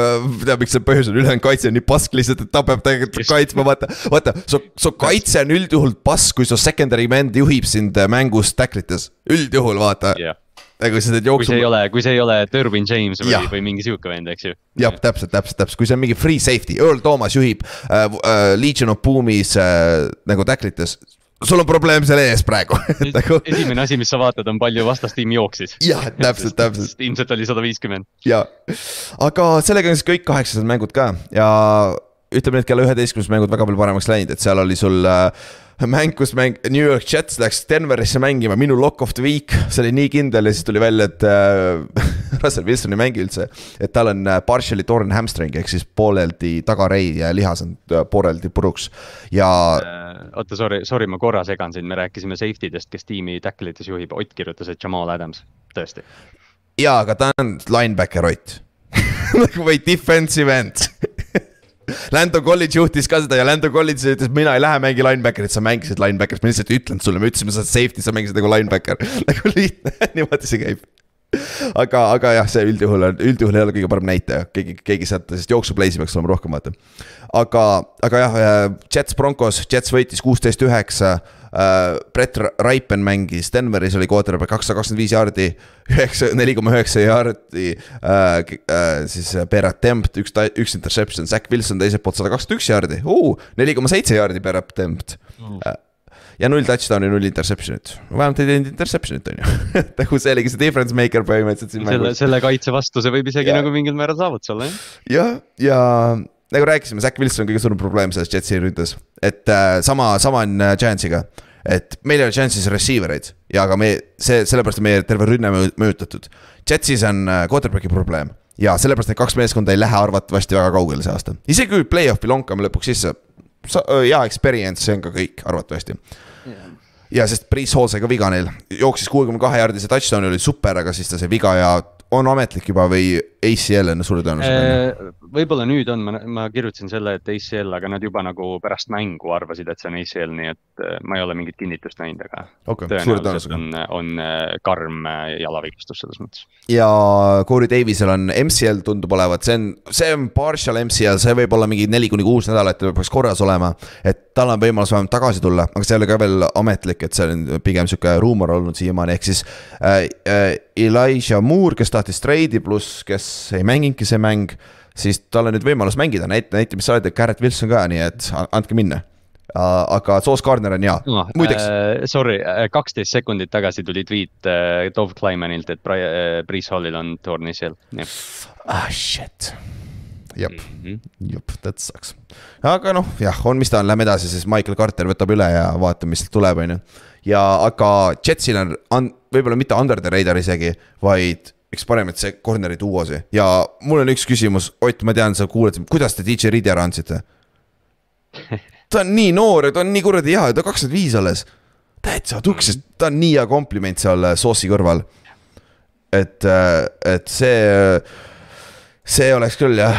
tead, miks see põhjus on, ülejäänud kaitse on nii pask lihtsalt, et ta peab tegelikult kaitsma, vaata, vaata, su, su kaitse on üldjuhul pask, kui su secondary man juhib sind äh, mängus tackle ites, üldjuhul vaata jah, nagu sa teed kui jooksu see ei. ole, kui see ei ole Derwin James või või mingi sihuke vend, eks ju. jah, täpselt, täpselt, täpselt, kui see on mingi free safety, Earl Thomas juhib äh, äh, Legion of Boom'is äh, nagu tackle ites. Sul on probleem seal ees praegu nagu esimene asi, mis sa vaatad, on palju vastastiim jooksis. jah, täpselt, täpselt. ilmselt oli sada viiskümmend. ja, aga sellega on siis kõik kaheksased mängud ka ja ütleme nüüd kella üheteistkümnes mängud väga palju paremaks läinud, et seal oli sul äh, mäng, kus mäng New York Jets läks Denverisse mängima, minu lock of the week, see oli nii kindel ja siis tuli välja, et äh, Russell Wilson ei mängi üldse. et tal on äh, partially torn hamstring ehk siis pooleldi tagarei ja lihas on äh, pooleldi puruks ja oota, sorry, sorry, ma korra segan sind, me rääkisime safety dest, kes tiimi tackle ites juhib, Ott kirjutas, et Jamal Adams, tõesti. jaa, aga ta on linebacker Ott nagu või defensive end Lando College juhtis ka seda ja Lando College ütles, mina ei lähe mängi linebacker'it, sa mängisid linebacker'it, ma lihtsalt ütlen sulle, me ütlesime, sa oled safety, sa mängisid nagu linebacker. nagu lihtne, niimoodi see käib. aga, aga jah, see üldjuhul on, üldjuhul ei ole kõige parem näitaja, keegi, keegi sealt, sest jooksuplay'si peaks olema rohkem, vaata. aga, aga jah, Jets Broncos, Jets võitis kuusteist üheksa. Äh,. Brett Raipen mängis Denveris, oli quarterback kakssada kakskümmend viis jaardi, üheksa, neli koma üheksa jaardi äh,. Äh, siis per attempt, üks, üks interception, Zack Wilson teiselt poolt sada kakskümmend üks jaardi neli koma seitse jaardi per attempt mm. äh, ja null touchdown'i, null interception'it, vähemalt ei teinud interception'it on ju nagu see oligi see difference maker põhimõtteliselt siin selle, selle kaitse vastu see võib isegi ja. nagu mingil määral saavutus olla jah. jah, ja nagu rääkisime, Zack Wilson on kõige suurem probleem selles Jetsi ründes, et äh, sama, sama on äh, Giantsiga. Et meil ei ole Chance'is receiver eid ja ka me, see, sellepärast on meie terve rünne mõjutatud. Jetsis on äh, quarterback'i probleem ja sellepärast need kaks meeskonda ei lähe arvatavasti väga kaugele see aasta, isegi kui play-off'i lonkame lõpuks sisse. hea experience, see on ka kõik arvatavasti. Yeah ja sest Priis Hall sai ka viga neil, jooksis kuuekümne kahe jaardise touchdown'i oli super, aga siis ta sai viga ja on ametlik juba või ACL on suure tõenäosusega? võib-olla nüüd on, ma, ma kirjutasin selle, et ACL, aga nad juba nagu pärast mängu arvasid, et see on ACL, nii et äh, ma ei ole mingit kinnitust näinud, aga okay, tõenäoliselt on, on äh, karm äh, jalavigastus selles mõttes. ja Corey Davisel on MCL tundub olevat, see on, see on partial MCL, see võib olla mingi neli kuni kuus nädalat, peaks korras olema. et tal on võimalus vähemalt tagasi tulla, aga see ei ole ka veel ametlik, et see on pigem sihuke ruumor olnud siiamaani, ehk siis äh, äh, Elijah Moore, kes tahtis treidi, pluss kes ei mänginudki see mäng siis tal on nüüd võimalus mängida, näit-, näita, mis sa oled, Garrett Wilson ka, nii et andke minna aga Sauce Gardner on hea no,, muideks äh,. Sorry, äh, kaksteist sekundit tagasi tuli tweet äh, Dov Kleimanilt, et äh, Priis Hallil on torn ACL, jah. ah shit, jep mm, -hmm. jep, that sucks. aga noh, jah, on, mis ta on, lähme edasi, siis Michael Carter võtab üle ja vaatame, mis tuleb, on ju. ja aga Jetsil on, on võib-olla mitte under the radar isegi, vaid üks paremaid see corner'i duosi ja mul on üks küsimus, Ott, ma tean, sa kuuled, kuidas te DJ Reedi ära andsite? ta on nii noor ja ta on nii kuradi hea ja ta kakskümmend viis alles. täitsa tuksis, ta on nii hea kompliment seal äh, Soosi kõrval. et, äh, et see, see oleks küll jah.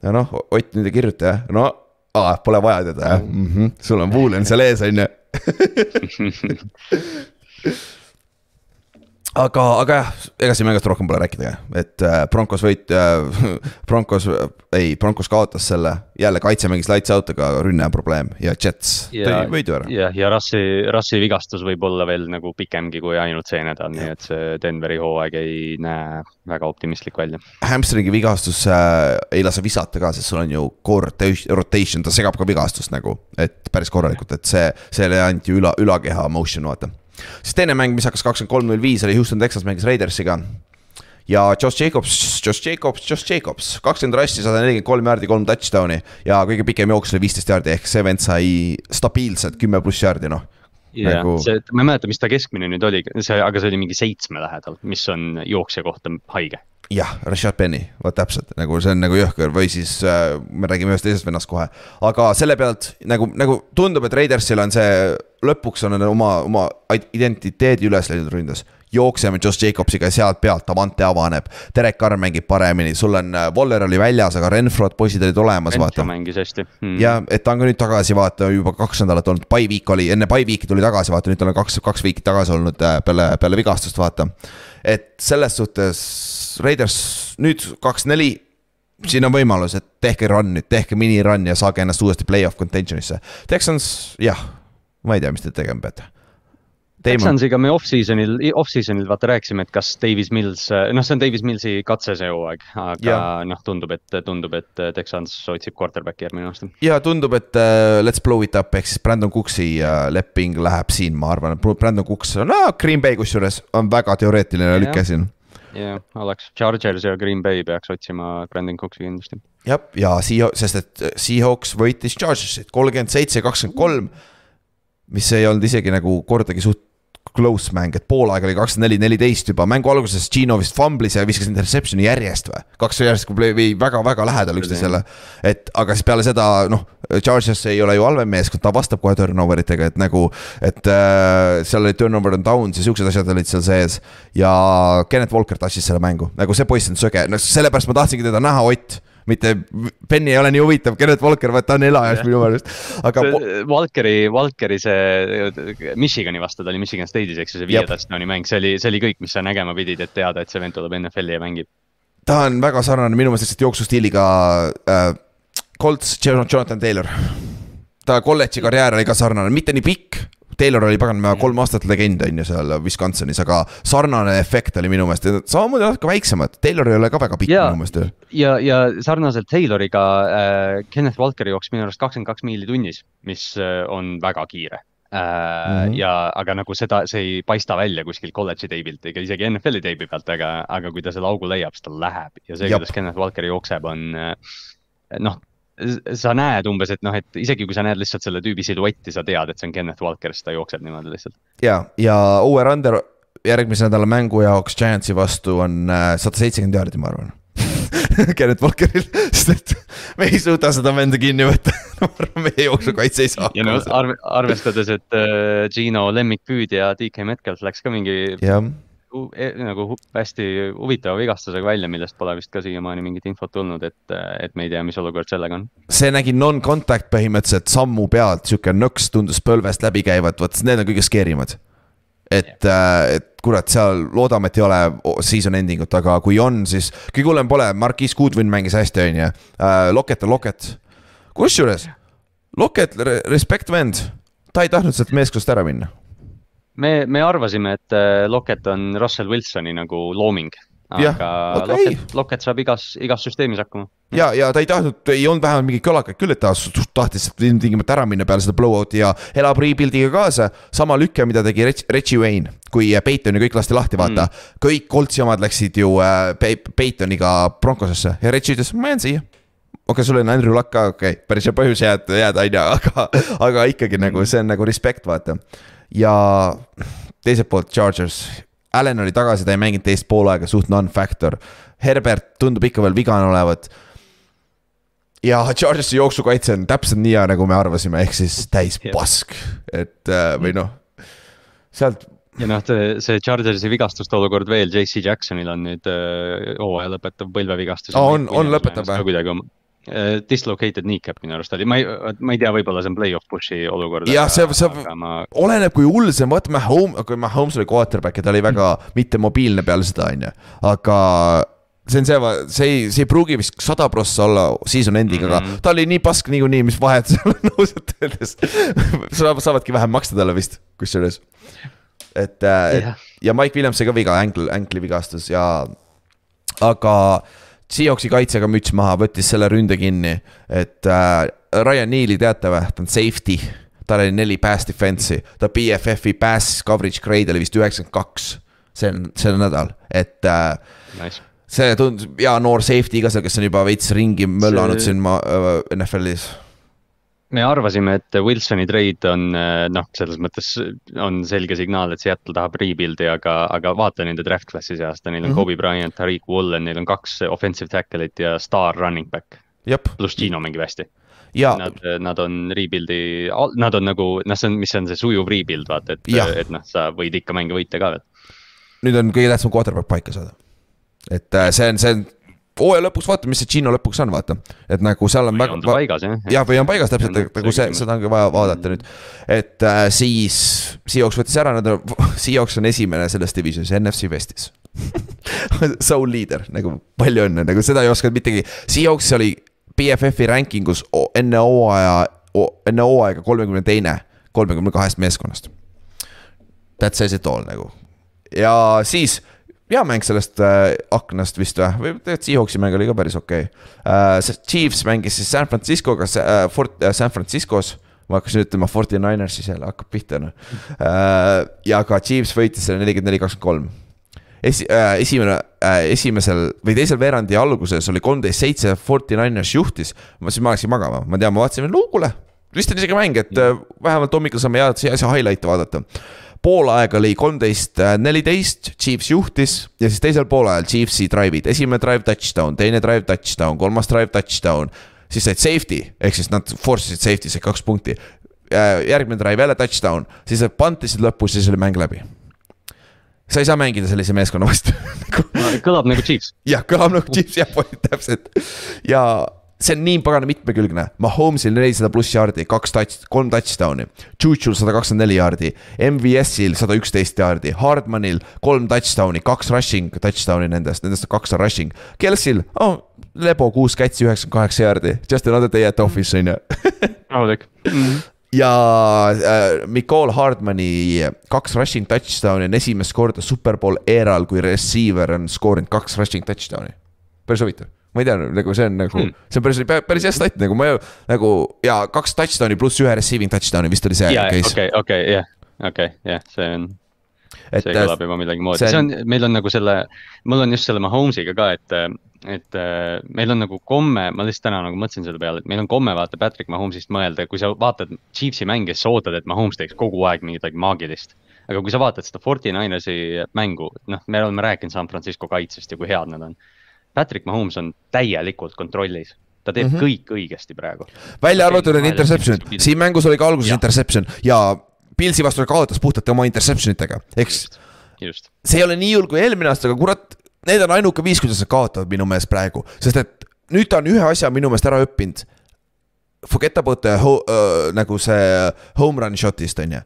ja noh, Ott nüüd ei kirjuta jah, no aa, pole vaja teda jah mm, -hmm. sul on Woolen seal ees on ju aga, aga jah, ega siin mängust rohkem pole rääkida, et äh, Broncos võit äh,, Broncos, ei, Broncos kaotas selle, jälle kaitse mängis lights out, aga rünne on probleem. Ja Jets tõi võidu ära. jah, ja Rassi, Rassi vigastus võib olla veel nagu pikemgi kui ainult see nädal, nii et see Denveri hooaeg ei näe väga optimistlik välja. Hamstringi vigastus äh, ei lase visata ka, sest sul on ju core rotation, ta segab ka vigastust nagu, et päris korralikult, et see, selle anti üla, ülakeha motion vaata siis teine mäng, mis hakkas kakskümmend kolm null viis, oli Houston Texas mängis Raidersiga. ja Josh Jacobs, Josh Jacobs, Josh Jacobs, kakskümmend rassi, sada nelikümmend kolm jaardi, kolm touchdown'i. Ja kõige pikem jooks oli viisteist jaardi, ehk see vend sai stabiilselt kümme pluss jaardi, noh jah nagu..., see, ma ei mäleta, mis ta keskmine nüüd oli, see, aga see oli mingi seitsme lähedal, mis on jooksja kohta haige jah, Rashad Penny, vot täpselt nagu see on nagu jõhker või siis äh, me räägime ühest teisest vennast kohe. aga selle pealt nagu, nagu tundub, et Raidersil on see, lõpuks on oma, oma identiteedi üles leidnud ründes. Jookseme Josh Jacobsiga ja sealt pealt Avante avaneb, Derek Carr mängib paremini, sul on, äh, Waller oli väljas, aga Renfrod, poisid olid olemas, vaata. mängis hästi hmm.. ja, et ta on ka nüüd tagasi, vaata juba kaks nädalat olnud, by week oli, enne by week'i tuli tagasi, vaata nüüd tal on kaks, kaks week'i tagasi olnud äh, peale, peale vigastust, vaata. et selles suhtes Raiders nüüd kaks-neli, siin on võimalus, et tehke run nüüd, tehke mini run ja saage ennast uuesti play-off contention'isse. Texans, jah, ma ei tea, mis te tegema peate Texansiga me off-season'il, off-season'il vaata rääkisime, et kas Davis Mills, noh, see on Davis Millsi katse see hooaeg, aga noh, tundub, et, tundub, et Texans otsib quarterback'i järgmine aasta. ja tundub, et uh, let's blow it up ehk siis Brandon Cooksi uh, leping läheb siin, ma arvan, et Brandon Cooks on no,, Green Bay kusjuures on väga teoreetiline lüke siin jah, oleks Chargers ja Green Bay peaks otsima Brandon Cooksi kindlasti. jah, ja Sea-, sest et Seahawks võitis Chargersit kolmkümmend seitse, kakskümmend kolm. mis ei olnud isegi nagu kordagi suht close mäng, et poolaeg oli kakskümmend neli, neliteist juba, mängu alguses Gino vist fumblis ja viskas interception'i järjest või? kaks järjest või väga-väga lähedal üksteisele. et aga siis peale seda noh, Chargers ei ole ju halvem meeskond, ta vastab kohe turnover itega, et nagu. et äh, seal oli turnover on downs ja siuksed asjad olid seal sees. ja Kennet Walker tassis selle mängu, nagu see poiss on söge, no sellepärast ma tahtsingi teda näha, Ott mitte, Penny ei ole nii huvitav, Kennet Walker, vaata ta on elajas minu meelest, aga. Walkeri, Walkeri see Michigani vastu, ta oli Michigan State'is, eks ju, see viie touchdown'i mäng, see oli, see oli kõik, mis sa nägema pidid, et teada, et see vend tuleb NFL-i ja mängib. ta on väga sarnane minu meelest lihtsalt jooksustiiliga äh, Colts, Jonathan Taylor ta kolledži karjäär oli ka sarnane, mitte nii pikk, Taylor oli pagan kolm aastat legend on ju seal Wisconsinis, aga sarnane efekt oli minu meelest, samamoodi natuke väiksemad, Taylor ei ole ka väga pikk ja, minu meelest ja, ja sarnaselt Tayloriga äh, Kenneth Walker jooksis minu arust kakskümmend kaks miili tunnis, mis äh, on väga kiire. Mm -hmm. ja, aga nagu seda, see ei paista välja kuskilt kolledži teibilt ega isegi NFL-i teibi pealt, aga, aga kui ta selle augu leiab, siis ta läheb. Ja see, kuidas Kenneth Walker jookseb, on äh, noh sa näed umbes, et noh, et isegi kui sa näed lihtsalt selle tüübi siluetti, sa tead, et see on Kenneth Walker, sest ta jookseb niimoodi lihtsalt. ja, ja over-under järgmise nädala mängu jaoks Giantsi vastu on äh, sada seitsekümmend jaardi, ma arvan Kenneth Walkeril, sest et me ei suuda seda venda kinni võtta ma arvan, meie jooksukaitse ei saa. ja no arve, arvestades, et uh, Gino lemmikpüüdja DK Metcalf läks ka mingi ja E, nagu hästi huvitava vigastusega välja, millest pole vist ka siiamaani mingit infot tulnud, et, et me ei tea, mis olukord sellega on. see nägi non-contact põhimõtteliselt sammu pealt, sihuke nõks tundus põlvest läbi käivat, vot need on kõige scary mad. et, äh, et kurat, seal loodame, et ei ole season ending ut, aga kui on, siis kõige hullem pole, Marquis Goodwin mängis hästi, on ju. Äh, Loket on Loket. kusjuures, Loket, respect vend, ta ei tahtnud sealt meeskonnast ära minna me, me arvasime, et äh, Locket on Russell Wilsoni nagu looming. aga okay. Locket, Locket saab igas, igas süsteemis hakkama. ja, ja ta ei tahtnud, ei olnud vähemalt mingeid kõlakaid küll, et ta tahtis ilmtingimata ära minna peale seda blowout'i ja elab rebuild'iga kaasa. sama lüke, mida tegi Reggie Wayne, kui Peiton ja kõik lasti lahti, vaata mm.. kõik Coltsi omad läksid ju äh, Peitoniga Broncosesse ja Reggie ütles, ma jään siia okei okay,, sul on Andrew Luck ka, okei okay,, päris hea põhjus jääda, jääda on ju, aga, aga ikkagi nagu see on nagu respekt, vaata ja teiselt poolt Chargers, Allan oli tagasi, ta ei mänginud teist poolaega, suht non-factor. Herbert tundub ikka veel vigane olevat. ja Chargersi jooksukaitse on täpselt nii hea, nagu me arvasime, ehk siis täis pask, et äh, või noh, sealt ja noh, see Chargersi vigastuste olukord veel, JC Jacksonil on nüüd äh, hooaja lõpetav põlvevigastus oh,. on, on lõpetab või? kuidagi Uh, dislocated kneecap minu arust oli, ma ei, ma ei tea, võib-olla see on play-off push'i olukord. jah, see, see ma... oleneb, kui hull see on, vaata Mahomes, kui Mahomes oli quarterback ja ta oli väga mm. mittemobiilne peale seda, on ju, aga see on see, see ei, see ei pruugi vist sada prossa olla season ending mm, -hmm. aga ta oli nii pask niikuinii, mis vahet seal on ausalt öeldes saavad, saavadki vähem maksta talle vist, kusjuures. et yeah., et ja Mike Williams sai ka viga, ankli, ankli vigastus ja, aga Seahawksi kaitsega müts maha, võttis selle ründe kinni, et äh, Ryan Neal'i teate või, ta on safety. tal oli neli pass defense'i, ta BFF-i pass coverage grade oli vist üheksakümmend kaks. see on, sel nädal, et äh, nice. see tundus hea noor safety ka seal, kes on juba veits ringi möllanud see... siin ma, äh, NFL-is me arvasime, et Wilsoni trade on noh, selles mõttes on selge signaal, et Seattle tahab rebuild'i, aga, aga vaata nende draft class'i seast, neil on mm -hmm. Kobe Bryant, Tariq Woolen, neil on kaks offensive tackle'it ja staar running back. pluss Gino mängib hästi. Ja. Nad, nad on rebuild'i, nad on nagu, noh, see on, mis on see sujuv rebuild, vaata, et, et noh, sa võid ikka mänge võita ka veel. nüüd on kõige tähtsam quarterback paika saada. et äh, see on, see on hooaja lõpuks vaata, mis see Gino lõpuks on, vaata. et nagu seal on või väga. on ta paigas jah? jah, või on paigas täpselt, nagu see, seda ongi vaja vaadata nüüd. et äh, siis, Seahawks võttis ära, nad on, Seahawks on esimene selles divisionis, NFC Westis Soul leader, nagu palju õnne, nagu seda ei osanud mittegi, Seahawks oli BFF-i rankingus enne hooaja, enne hooaega kolmekümne teine, kolmekümne kahest meeskonnast. That says it all nagu ja siis hea mäng sellest äh, aknast vist või, või tegelikult Seahawksi mäng oli ka päris okei okay. äh,. Chiefs mängis siis San Franciscoga äh, Fort, äh, San Franciscos ma hakkasin ütlema Forty Ninersi seal hakkab pihta noh äh,. ja ka Chiefs võitis selle nelikümmend neli, kakskümmend kolm. Esi- äh,, esimene äh,, esimesel või teisel veerandi alguses oli kolmteist seitse, Forty Niners juhtis. ma siis ma läksin magama, ma tean, ma vaatasin, no kuule, vist on isegi mäng, et äh, vähemalt hommikul saame head, hea highlight'e vaadata poolaeg oli kolmteist, neliteist, Chiefs juhtis ja siis teisel poolajal Chiefsi drive'id, esimene drive touchdown, teine drive touchdown, kolmas drive touchdown. siis said safety, ehk siis nad force isid safety, said kaks punkti. Äh, järgmine drive jälle touchdown, siis nad pantisid lõpus, siis oli mäng läbi sa ei saa mängida sellise meeskonna vastu kõlab nagu Chiefs. jah, kõlab nagu Chiefs jah, täpselt ja see on nii pagana mitmekülgne, Mahomes'il nelisada pluss jaardi, kaks touch, kolm touchdown'i. Churchill'l sada kakskümmend neli jaardi, MVS-il sada üksteist jaardi, Hardmanil kolm touchdown'i, kaks rushing touchdown'i nendest, nendest kaks on rushing. Kelsil, oh, lebo kuus kätsi, üheksakümmend kaheksa jaardi, just another day at office on ju. rahulik ja äh, Nicole Hardmani kaks rushing touchdown'i on esimest korda superbowl eeral, kui receiver on skoorinud kaks rushing touchdown'i. päris huvitav, ma ei tea, nagu see on nagu hmm., see on päris, päris hea stat nagu ma ju nagu ja kaks touchdown'i pluss ühe receiving touchdown'i vist oli see case. okei, okei, jah, okei, jah, see on see kõlab juba midagi moodi, see on, meil on nagu selle, mul on just selle Mahomes'iga ka, et, et äh, meil on nagu komme, ma lihtsalt täna nagu mõtlesin selle peale, et meil on komme vaata Patrick Mahomes'ist mõelda, kui sa vaatad Chiefsi mänge, siis sa ootad, et Mahomes teeks kogu aeg mingit maagilist. aga kui sa vaatad seda Forty Ninersi mängu, noh, me oleme rääkinud San Francisco kaitsest ja kui head nad on. Patrick Mahomes on täielikult kontrollis ta teeb mm -hmm. kõik õigesti praegu. välja arvatud need interception'id, siin mängus oli ka alguses ja. interception ja Pilsi vastu kaotas puhtalt oma interception itega, eks. see ei ole nii hull kui eelmine aasta, aga kurat, need on ainuke viis, kuidas nad kaotavad minu meelest praegu, sest et nüüd ta on ühe asja minu meelest ära õppinud. Forget about the ho, uh, nagu see home run shot'ist on ju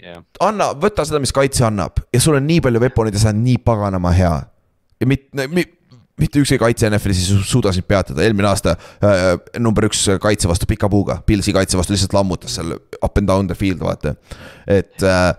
yeah.. anna, võta seda, mis kaitse annab ja sul on nii palju weapon'id ja sa oled nii paganama hea. ja mitte, mitte ükski kaitse NFL-is ei suuda sind peatada, eelmine aasta äh, number üks kaitse vastu pika puuga, Pilsi kaitse vastu lihtsalt lammutas seal up and down the field, vaata, et äh,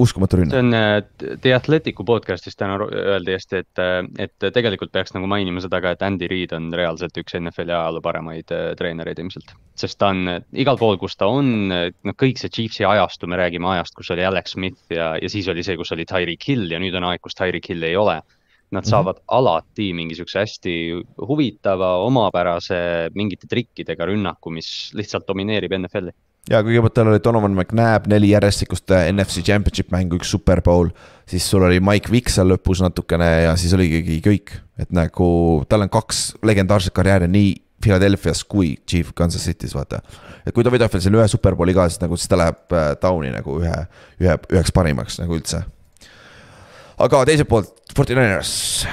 uskumatu rünne. see on äh, The Athletic'u podcast'is täna öeldi hästi, et, äh, et tegelikult peaks nagu mainima seda ka, et Andy Reid on reaalselt üks NFL-i ajaloo paremaid äh, treenereid ilmselt. sest ta on igal pool, kus ta on, noh, kõik see Chiefsi ajastu, me räägime ajast, kus oli Alex Smith ja, ja siis oli see, kus oli Tyreek Hill ja nüüd on aeg, kus Tyreek Hill ei ole Nad mhm. saavad mm -hmm. alati mingi sihukese hästi huvitava, omapärase mingite trikkidega rünnaku, mis lihtsalt domineerib NFL-i. ja kõigepealt tal oli Donovan McNabb neli järjestikust äh, NFC Championship mängu, üks Superbowl. siis sul oli Mike Vick seal lõpus natukene ja siis oligi kõik, et nagu tal on kaks legendaarset karjääri nii Philadelphia's kui Chief Kansas City's vaata. et kui ta võidab veel selle ühe Superbowli ka, siis nagu siis ta läheb äh, down'i nagu ühe, ühe, üheks parimaks nagu üldse aga teiselt poolt, Forty Niners.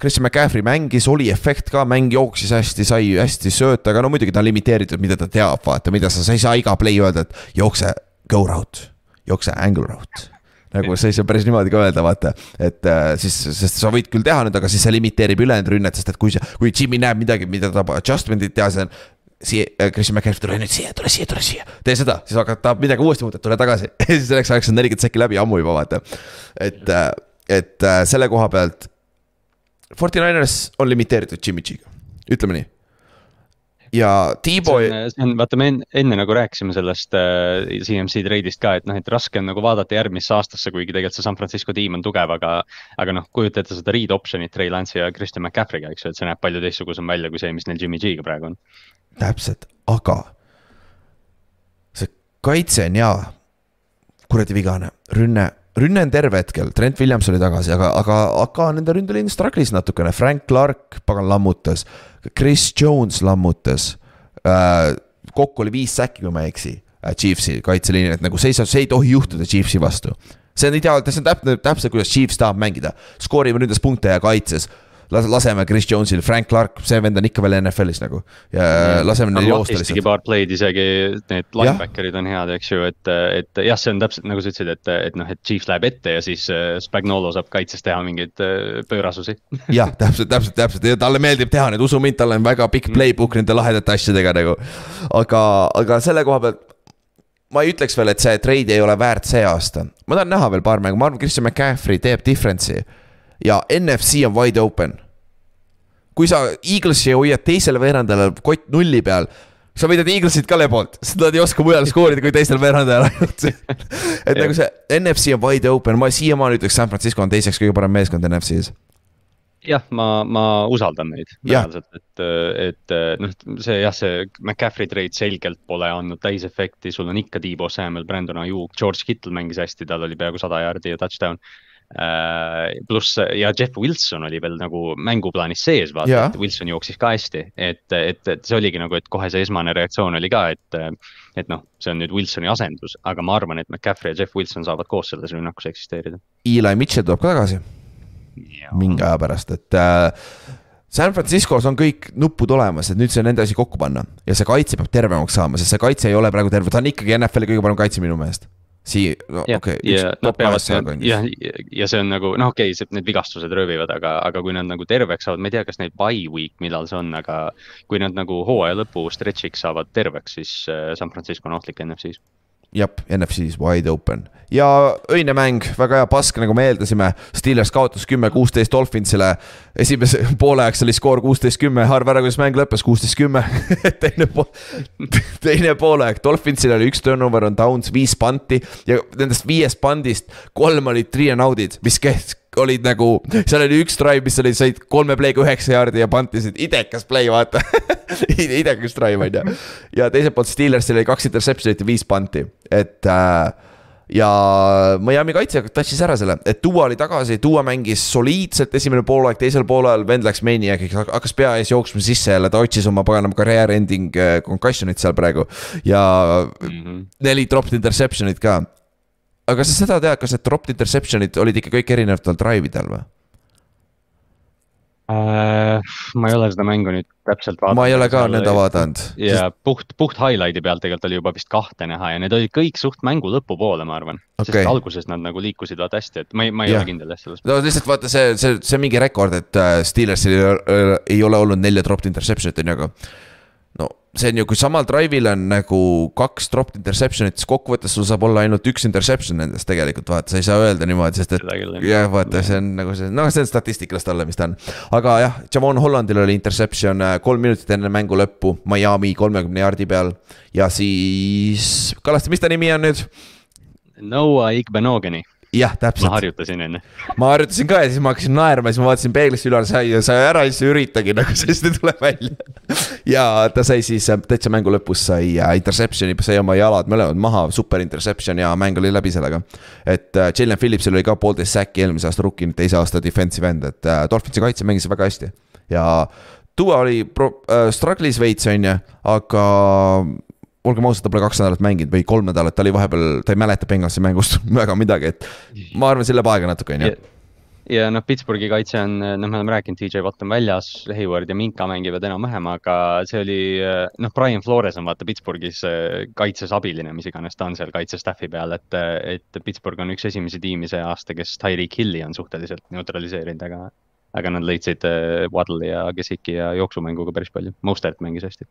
Christian McCaffrey mängis, oli efekt ka, mäng jooksis hästi, sai hästi sööta, aga no muidugi ta on limiteeritud, mida ta teab, vaata, mida sa, sa ei saa iga play öelda, et jookse go route, jookse angle route nagu sa ei saa päris niimoodi ka öelda, vaata, et äh, siis, sest sa võid küll teha nüüd, aga siis see limiteerib ülejäänud rünnet, sest et kui see, kui Jimmy näeb midagi, mida ta adjustment'id teha, see on siia, äh, Christian McCaffrey, tule nüüd siia, tule siia, tule siia, tee seda, siis hakkad, tahab midagi uuesti muuta, tule tagasi ja siis selleks ajaks on nelikümmend sekki läbi ammu juba vaata. et äh, et äh, selle koha pealt. Forty Niners on limiteeritud Jimmy G-ga, ütleme nii. ja T-Boy. see on, vaata, me enne nagu rääkisime sellest äh, CMC treidist ka, et noh, et raske on nagu vaadata järgmisse aastasse, kuigi tegelikult see San Francisco tiim on tugev, aga. aga noh, kujuta ette seda read option'it Trey Lance'i ja Christian McCaffrey'ga, eks ju, et see näeb palju teistsugusem välja kui see, mis neil Jimmy G-ga praegu on. täpselt, aga see kaitse on hea, kuradi vigane, rünne rünne on terve hetkel, Trent Williams oli tagasi, aga, aga, aga nende ründeliin struggle'is natukene, Frank Clark, pagan, lammutas. Chris Jones lammutas äh,. kokku oli viis säkki, kui ma ei eksi äh,, Chiefsi kaitseliinil, et nagu see ei saa, see ei tohi juhtuda Chiefsi vastu. see on ideaalne, see on täpselt, täpselt kuidas Chiefs tahab mängida, skoorime ründes punkte ja kaitses laseme Chris Jones'il, Frank Clark, see vend on ikka veel NFL-is nagu ja mm. laseme neil joosta lihtsalt. paar play'd isegi, need linebacker'id on head, eks ju, et, et jah, see on täpselt nagu sa ütlesid, et, et noh, et Chiefs läheb ette ja siis äh, Spagnolo saab kaitses teha mingeid äh, pöörasusi. jah, täpselt, täpselt, täpselt ja talle meeldib teha neid, usu mind, tal on väga pikk mm. playbook nende lahedate asjadega nagu. aga, aga selle koha pealt ma ei ütleks veel, et see trade ei ole väärt see aasta, ma tahan näha veel paar mängu, ma arvan, Christian McCaffrey teeb difference'i ja NFC on wide open. kui sa Eaglesi hoiad teisel veerandajal kott nulli peal, sa võidad Eaglesit ka lebalt, sest nad ei oska mujal skoorida kui teisel veerandajal ainult et nagu see NFC on wide open, ma siiamaani ütleks, San Francisco on teiseks kõige parem meeskond NFC-s jah, ma, ma usaldan neid reaalselt, et, et noh, see jah, see McCaffrey trade selgelt pole andnud täisefekti, sul on ikka Tiibo Samuel, Brandon Ayuk, George Kittle mängis hästi, tal oli peaaegu sada jaardi ja touchdown. Äh, pluss ja Jeff Wilson oli veel nagu mänguplaanis sees, vaata, et Wilson jooksis ka hästi, et, et, et see oligi nagu, et kohe see esmane reaktsioon oli ka, et. et noh, see on nüüd Wilsoni asendus, aga ma arvan, et McCaffrey ja Jeff Wilson saavad koos selles rünnakus eksisteerida. Eli Mitchell tuleb ka tagasi. mingi aja pärast, et äh, San Franciscos on kõik nupud olemas, et nüüd see on nende asi kokku panna ja see kaitse peab tervemaks saama, sest see kaitse ei ole praegu terve, ta on ikkagi NFL-i kõige parem kaitse minu meelest Sii-, no okei okay, ja nad peavad, jah, ja see on nagu noh, okei okay,, need vigastused röövivad, aga, aga kui nad nagu terveks saavad, ma ei tea, kas neil bye week, millal see on, aga. kui nad nagu hooaja lõpu stretch'iks saavad terveks, siis äh, San Francisco on ohtlik NFC-s jah, NFC-s wide open ja öine mäng, väga hea pask, nagu me eeldasime. Steelers kaotas kümme, kuusteist Dolphinsile. esimese poolajaks oli skoor kuusteist, kümme, arva ära, kuidas mäng lõppes, kuusteist, kümme. teine pool, teine poolaeg, Dolphinsil oli üks turnover on downs, viis panti ja nendest viiest pandist kolm olid three and out'id, mis keht-, olid nagu, seal oli üks drive, mis oli, said kolme play'ga üheksa jaardi ja pantisid, idekas play, vaata idekas drive on ju. ja teiselt poolt Steelersil oli kaks interception'it ja viis panti, et äh, ja Miami kaitse tassis ära selle, et Duo oli tagasi, Duo mängis soliidselt esimene poolaeg, teisel poolajal vend läks maniakiks, hakkas pea ees jooksma sisse jälle, ta otsis oma paganama career ending äh, concussion'it seal praegu. ja mm -hmm. neli dropped interception'it ka. Aga kas sa seda tead, kas need dropped interception'id olid ikka kõik erinevatel drive idel või? äh,? ma ei ole seda mängu nüüd täpselt vaadanud. ma ei ole ka nõnda vaadanud. ja sest... puht, puht highlight'i pealt tegelikult oli juba vist kahte näha ja need olid kõik suht mängu lõpupoole, ma arvan okay.. sest alguses nad nagu liikusid vaata hästi, et ma ei, ma ei ja. ole kindel jah selles. no lihtsalt vaata see, see, see on mingi rekord, et äh, Steelersil ei ole olnud nelja dropped interception'it on ju, aga see on ju, kui samal drive'il on nagu kaks dropped interception'it, siis kokkuvõttes sul saab olla ainult üks interception nendest tegelikult, vaata, sa ei saa öelda niimoodi, sest et. jah, vaata, see on nagu see, noh, see on statistikast alla, mis ta on. aga jah, Javon Hollandil oli interception äh, kolm minutit enne mängu lõppu, Miami kolmekümne jaardi peal. ja siis, Kallaste, mis ta nimi on nüüd? Noah Igbenogeni jah, täpselt. ma harjutasin enne. ma harjutasin ka ja siis ma hakkasin naerma, siis ma vaatasin peeglisse üle, sai ja sai ära ja siis üritagi nagu, sest ei tule välja. ja ta sai siis täitsa mängu lõpus sai äh, interception'i, sai oma jalad mõlemad maha, super interception ja mäng oli läbi sellega. et äh, Jalen Phillipsil oli ka poolteist säki eelmise aasta rookie, teise aasta defensive end, et äh, Dolphinsi kaitse mängis väga hästi. ja Duo oli pro- äh,, struggle'is veits, on ju, aga olgem ausad, ta pole kaks nädalat mänginud või kolm nädalat, ta oli vahepeal, ta ei mäleta Bengalsi mängust väga midagi, et ma arvan, see läheb aega natuke, on ju ja noh, Pittsburghi kaitse on, noh, me oleme rääkinud, DJ Watt on väljas, Hayward ja Minka mängivad enam-vähem, aga see oli noh, Brian Flores on vaata Pittsburghis kaitses abiline, mis iganes ta on seal kaitsestaff'i peal, et, et Pittsburgh on üks esimesi tiimi see aasta, kes Tyreek Hilli on suhteliselt neutraliseerinud, aga aga nad lõitsid Waddle'i ja Gesicki ja jooksumänguga päris palju, Mostert mängis hästi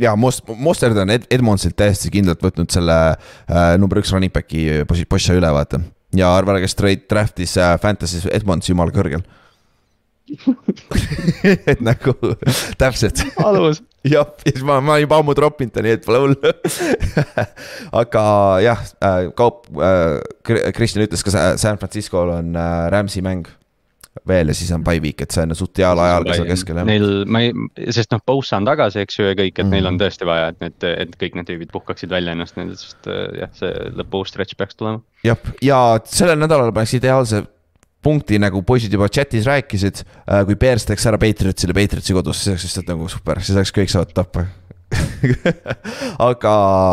ja Most-, Mosterd on Ed-, Edmondsilt täiesti kindlalt võtnud selle äh, number üks running back'i positsiooni üle, vaata. ja ära, kes trade draft'is äh, Fantasy's Edmonds jumala kõrgel et nagu täpselt. alus. jah, ja siis ma, ma juba ammu tropinud ta, nii et pole hullu aga jah äh,, kaup äh,, Kristjan ütles ka San Francisco'l on äh, Rams'i mäng veel ja siis on by week, et see on suht heal ajal ka seal keskel jah. Neil, ma ei, sest noh, Bosa on tagasi, eks ju, ja kõik, et mm -hmm. neil on mhm. tõesti vaja, et need, et kõik need tüübid puhkaksid välja ennast nendest, jah, see lõpu stretch peaks tulema. jah, ja sellel nädalal paneks ideaalse punkti, nagu poisid juba chat'is rääkisid, äh, kui Bears teeks ära Patriotsile Patriotsi kodus, see oleks lihtsalt nagu super, siis oleks kõik saavad tappa aga.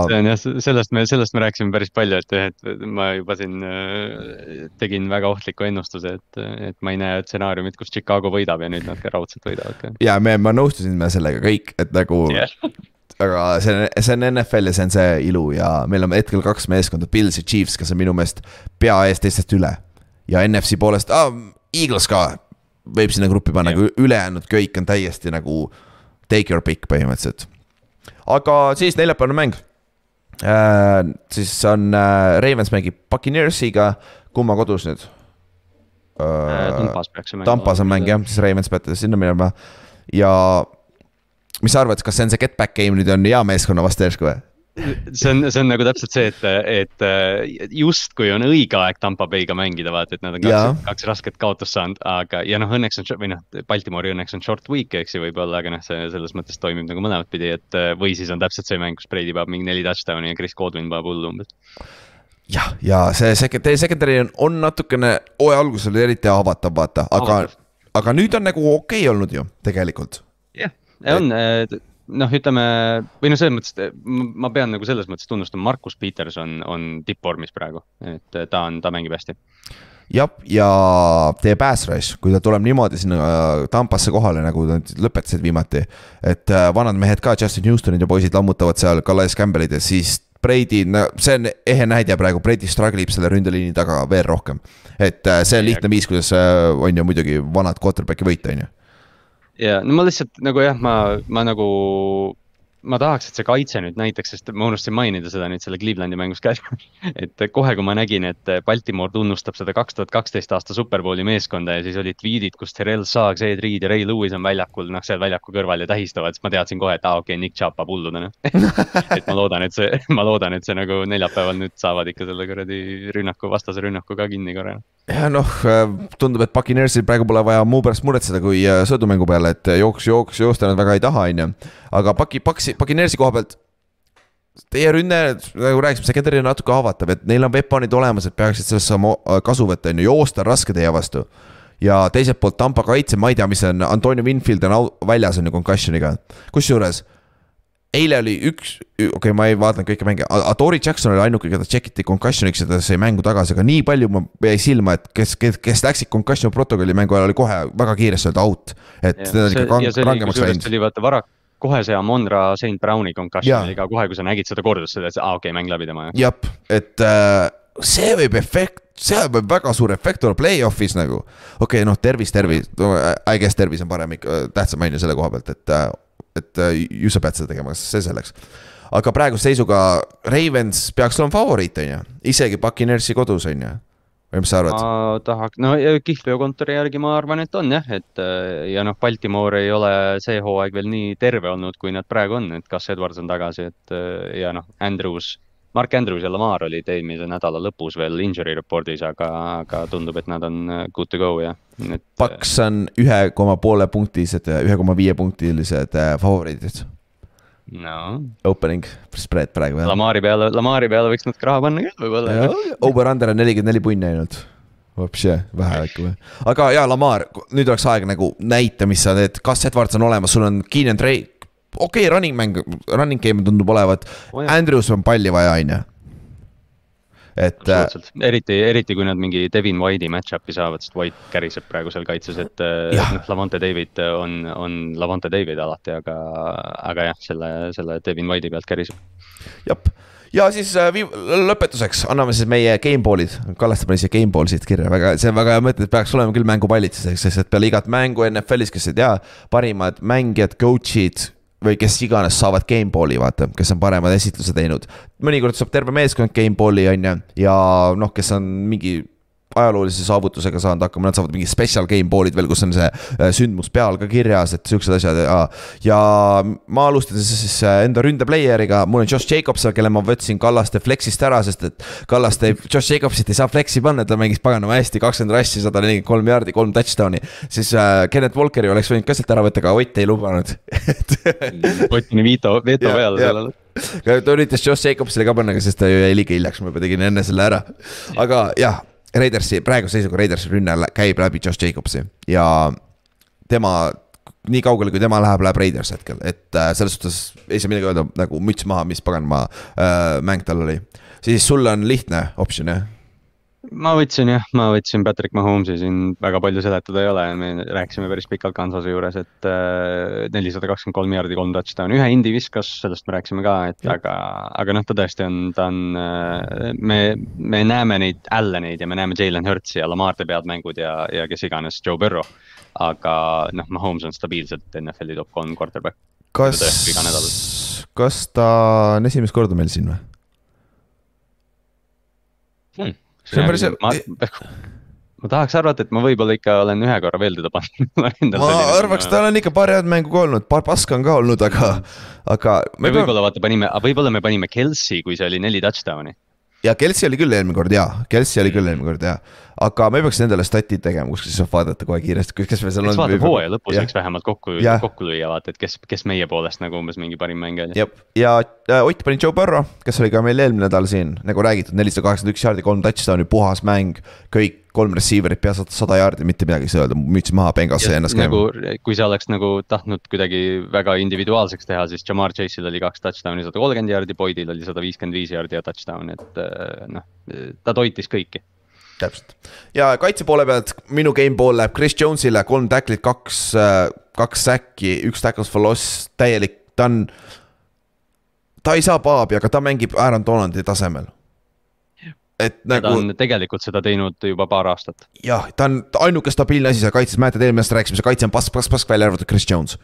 see on jah, sellest me, sellest me rääkisime päris palju, et, et ma juba siin äh, tegin väga ohtliku ennustuse, et, et ma ei näe stsenaariumit, kus Chicago võidab ja nüüd nad ka raudselt võidavad ja me, ma nõustusin sellega kõik, et nagu yeah. aga see on, see on NFL ja see on see ilu ja meil on hetkel kaks meeskonda, Pils ja Chiefs, kes on minu meelest pea ees teistest üle. ja NFC poolest ah,, Eagles ka võib sinna gruppi panna yeah., aga ülejäänud kõik on täiesti nagu take your pick põhimõtteliselt aga siis neljapäevane mäng äh,. siis on äh, Ravens mängib Buccaneersiga, kumma kodus nüüd äh,? Tampas peaks see mäng. Tampas on mäng jah, siis Ravens peate sinna minema ja mis sa arvad, kas see on see get back game nüüd on hea meeskonna vastu järsku või? See on, see on nagu täpselt see, et, et äh, justkui on õige aeg Tampa Bay'ga mängida, vaata, et nad on kaks, kaks rasket kaotust saanud, aga, ja noh, õnneks on, või noh, Baltimoori õnneks on short week, eks ju, võib-olla, aga noh, see selles mõttes toimib nagu mõlemat pidi, et äh, või siis on täpselt see mäng, kus Brady peab mingi neli touchdown'i ja Chris Godwin paneb hullu umbes. Jah, ja see secondary, secondary on, on natukene, hooaja alguses oli eriti haavatav, vaata, aga, aga nüüd on nagu okei okay olnud ju tegelikult. jah, on et noh, ütleme või noh, selles mõttes, et ma pean nagu selles mõttes tunnustama, Markus Peterson on tippvormis praegu, et ta on, ta mängib hästi. jah, ja teie pass rush, kui ta tuleb niimoodi sinna äh, Tampasse kohale, nagu nad lõpetasid viimati. et äh, vanad mehed ka, Justin Houstonid ja poisid lammutavad seal Calais Campbellid ja siis Brady, no see on ehe näide praegu, Brady struggle ib selle ründeliini taga veel rohkem. et äh, see on lihtne viis, kuidas on ju muidugi vanad quarterback'i võita, on ju. Ja no ma lihtsalt nagu jah, ma, ma nagu, ma tahaks, et see kaitse nüüd näiteks, sest ma unustasin mainida seda nüüd selle Clevelandi mängus ka. et kohe, kui ma nägin, et Baltimore tunnustab seda kaks tuhat kaksteist aasta Superbowli meeskonda ja siis olid tweet'id, kus Terrel Saag, Ed Reed ja Ray Lewis on väljakul, noh, seal väljaku kõrval ja tähistavad, siis ma teadsin kohe, et aa, okei okay,, Nick Chubb saab hulluda, noh. et ma loodan, et see, ma loodan, et see nagu neljapäeval nüüd saavad ikka selle kuradi rünnaku, vastase rünnaku ka kinni korra. Ja noh, tundub, et Buccaneersil praegu pole vaja muu pärast muretseda, kui äh, sõidumängu peale, et jooks, jooks, joosta nad väga ei taha, on ju. aga Bucki, Bucksi, Buccaneersi koha pealt. Teie rünne, nagu rääkisime, secondary on natuke haavatav, et neil on weapon'id olemas, et peaksid sellest saama äh, kasu võtta, on ju, joosta on raske teie vastu. ja teiselt poolt Tampa kaitse, ma ei tea, mis on, Antonio Winfield on väljas on ju concussion'iga, kusjuures eile oli üks, okei okay,, ma ei vaadanud kõiki mänge, Tori Jackson oli ainuke, keda check iti concussion'iks ja ta sai mängu tagasi, aga nii palju ma jäi silma, et kes, kes, kes läksid concussion protokolli mängu ajal oli kohe väga kiiresti öelda out. et ja see, ikka rang- rangemaks läinud see. oli vaata vara, kohe see Amonra St Browni concussion oli ka kohe, kui sa nägid seda kordust, sa tead, aa okei okay,, mäng läbi tema jah, et äh, see võib efekt, see võib väga suur efekt olla play-off'is nagu. okei okay,, noh, tervis, tervis, I guess tervis on parem ikka, tähtsam on ju selle koha pealt, et, et äh, ju sa pead seda tegema, see selleks. aga praeguse seisuga Ravens peaks olema favoriit, on ju, isegi Buccaneersi kodus, on ju. või mis sa arvad? ma tahaks, no kihlveokontori järgi ma arvan, et on jah, et äh, ja noh, Baltimore ei ole see hooaeg veel nii terve olnud, kui nad praegu on, et kas Edwards on tagasi, et äh, ja noh, Andrews, Mark Andrews ja Lamar olid eelmise nädala lõpus veel injury report'is, aga, aga tundub, et nad on good to go ja. Paks on ühe koma poole punktised, ühe koma viie punktilised äh, favoriidid. no Opening spread praegu. Lamari peale, Lamari peale võiks natuke raha panna küll võib-olla. Over-under on nelikümmend neli punni ainult. Vapše, vähe äkki või? aga jaa, Lamar, nüüd oleks aeg nagu näita, mis sa teed, kas Edwards on olemas, sul on Keenan Drake. okei okay,, running mäng, running game tundub olevat Oh. Andrews on palli vaja, on ju. Et äh, eriti, eriti kui nad mingi Devin White'i match-up'i saavad, sest White käriseb praegu seal kaitses, et äh, noh, Lavonte David on, on Lavonte David alati, aga, aga jah, selle, selle Devin White'i pealt käriseb. jah, ja siis äh, viim- lõpetuseks anname siis meie gameball'id, Kallaste pani siia gameball siit kirja, väga, see on väga hea mõte, et peaks olema küll mängupallid, sest et peale igat mängu NFL-is, kes ei tea, parimad mängijad, coach'id või kes iganes saavad gameball'i, vaata, kes on paremad esitluse teinud. mõnikord saab terve meeskond gameball'i, on ju, ja noh, kes on mingi ajaloolise saavutusega saanud hakkama, nad saavad mingi special gameball'id veel, kus on see äh, sündmus peal ka kirjas, et siuksed asjad ja. ja ma alustasin siis äh, enda ründeplayer'iga, mul on Josh Jacobs, kelle ma võtsin Kallaste flex'ist ära, sest et Kallaste, Josh Jacobsit ei saa flex'i panna, ta mängis paganama hästi, kakskümmend rassi, sada nelikümmend kolm jaardi, kolm touchdown'i. siis äh, Kennet Walkeri oleks võinud ka sealt ära võtta, aga Ott ei lubanud Otini veto, veto peale ja. sellele. ta üritas Josh Jacobsile ka panna, aga siis ta ju jäi liiga hiljaks, ma juba tegin enne selle ära. aga jah, Raidersi, praeguse seisuga Raidersi rünne lä- käib läbi Josh Jacobsi ja tema, nii kaugele kui tema läheb, läheb Raiders hetkel, et äh, selles suhtes ei saa midagi öelda, nagu müts maha, mis paganama äh, mäng tal oli. siis sul on lihtne optsioon jah? Ma võtsin jah, ma võtsin Patrick Mahomes'i siin väga palju seletada ei ole, me rääkisime päris pikalt Kansase juures, et äh, nelisada kakskümmend kolm jaardi, kolm touchdown'i, ühe indi viskas, sellest me rääkisime ka, et aga, aga noh, ta tõesti on, ta on, me, me näeme neid Alleneid ja me näeme Jalen Hurtsi ja Lamar teeb head mängud ja, ja kes iganes, Joe Burrow. aga noh, Mahomes on stabiilselt NFL-i top kolm quarterback. kas kas ta on esimest korda meil siin või? Hmm. See on päris- ma, ma tahaks arvata, et ma võib-olla ikka olen ühe korra veel teda pannud. ma arvaks, tal on ikka paar head mängu ka olnud, paar paska on ka olnud, aga, aga. me võib-olla vaata panime, võib-olla me panime Kelsey, kui see oli neli touchdown'i. Ja Kelsey oli küll eelmine kord jaa, Kelsey oli küll eelmine kord jaa. aga me peaks endale statid tegema, kuskil siis saab vaadata kohe kiiresti, kes meil seal on. vaatab hooaja lõpus, võiks vähemalt kokku kokku lüüa, vaata, et kes, kes meie poolest nagu umbes mingi parim mängija oli. ja äh, Ott pani Joe Burrow, kes oli ka meil eelmine nädal siin, nagu räägitud, nelisada kaheksakümmend üks jaardi, kolm touchdown'i, puhas mäng, kõik kolm receiver'it pea sada jaardi, mitte midagi ei saa öelda, müts maha, pengas sai ennast nagu käima., kui sa oleks nagu tahtnud kuidagi väga individuaalseks teha, siis Jamar Chase'il oli kaks touchdown'i, sada kolmkümmend jaardi, Boydil oli sada viiskümmend viis jaardi ja touchdown, et äh, noh, ta toitis kõiki. täpselt ja kaitse poole pealt minu game ball läheb Chris Jones'ile, kolm tacklit, kaks, kaks säkki, üks tackles for loss, täielik, ta on. ta ei saa paabi, aga ta mängib Aaron Donaldi tasemel. Et nagu. ta on tegelikult seda teinud juba paar aastat. jah, ta on ainuke stabiilne asi seal kaitses, mäletad eelmine aasta rääkisime, see kaitse on pask, pask, pask välja arvatud Chris Jones.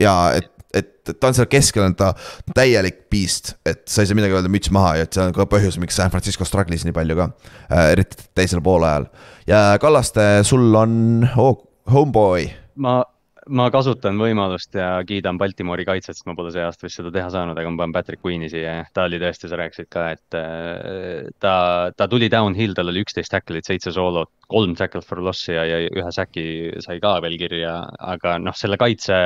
ja et et ta on seal keskel, on ta täielik beast, et sa ei saa midagi öelda, müts maha ja et see on ka põhjus, miks San Francisco struggle'is nii palju ka äh,. eriti teisel poolajal ja Kallaste, sul on oh, homeboy. ma, ma kasutan võimalust ja kiidan Baltimori kaitset, sest ma pole see aasta vist seda teha saanud, aga ma panen Patrick Queen'i siia, ta oli tõesti, sa rääkisid ka, et äh, ta, ta tuli downhill, tal oli üksteist tackle'it, seitse soolot, kolm tackle for loss'i ja, ja ühe säki sai ka veel kirja, aga noh, selle kaitse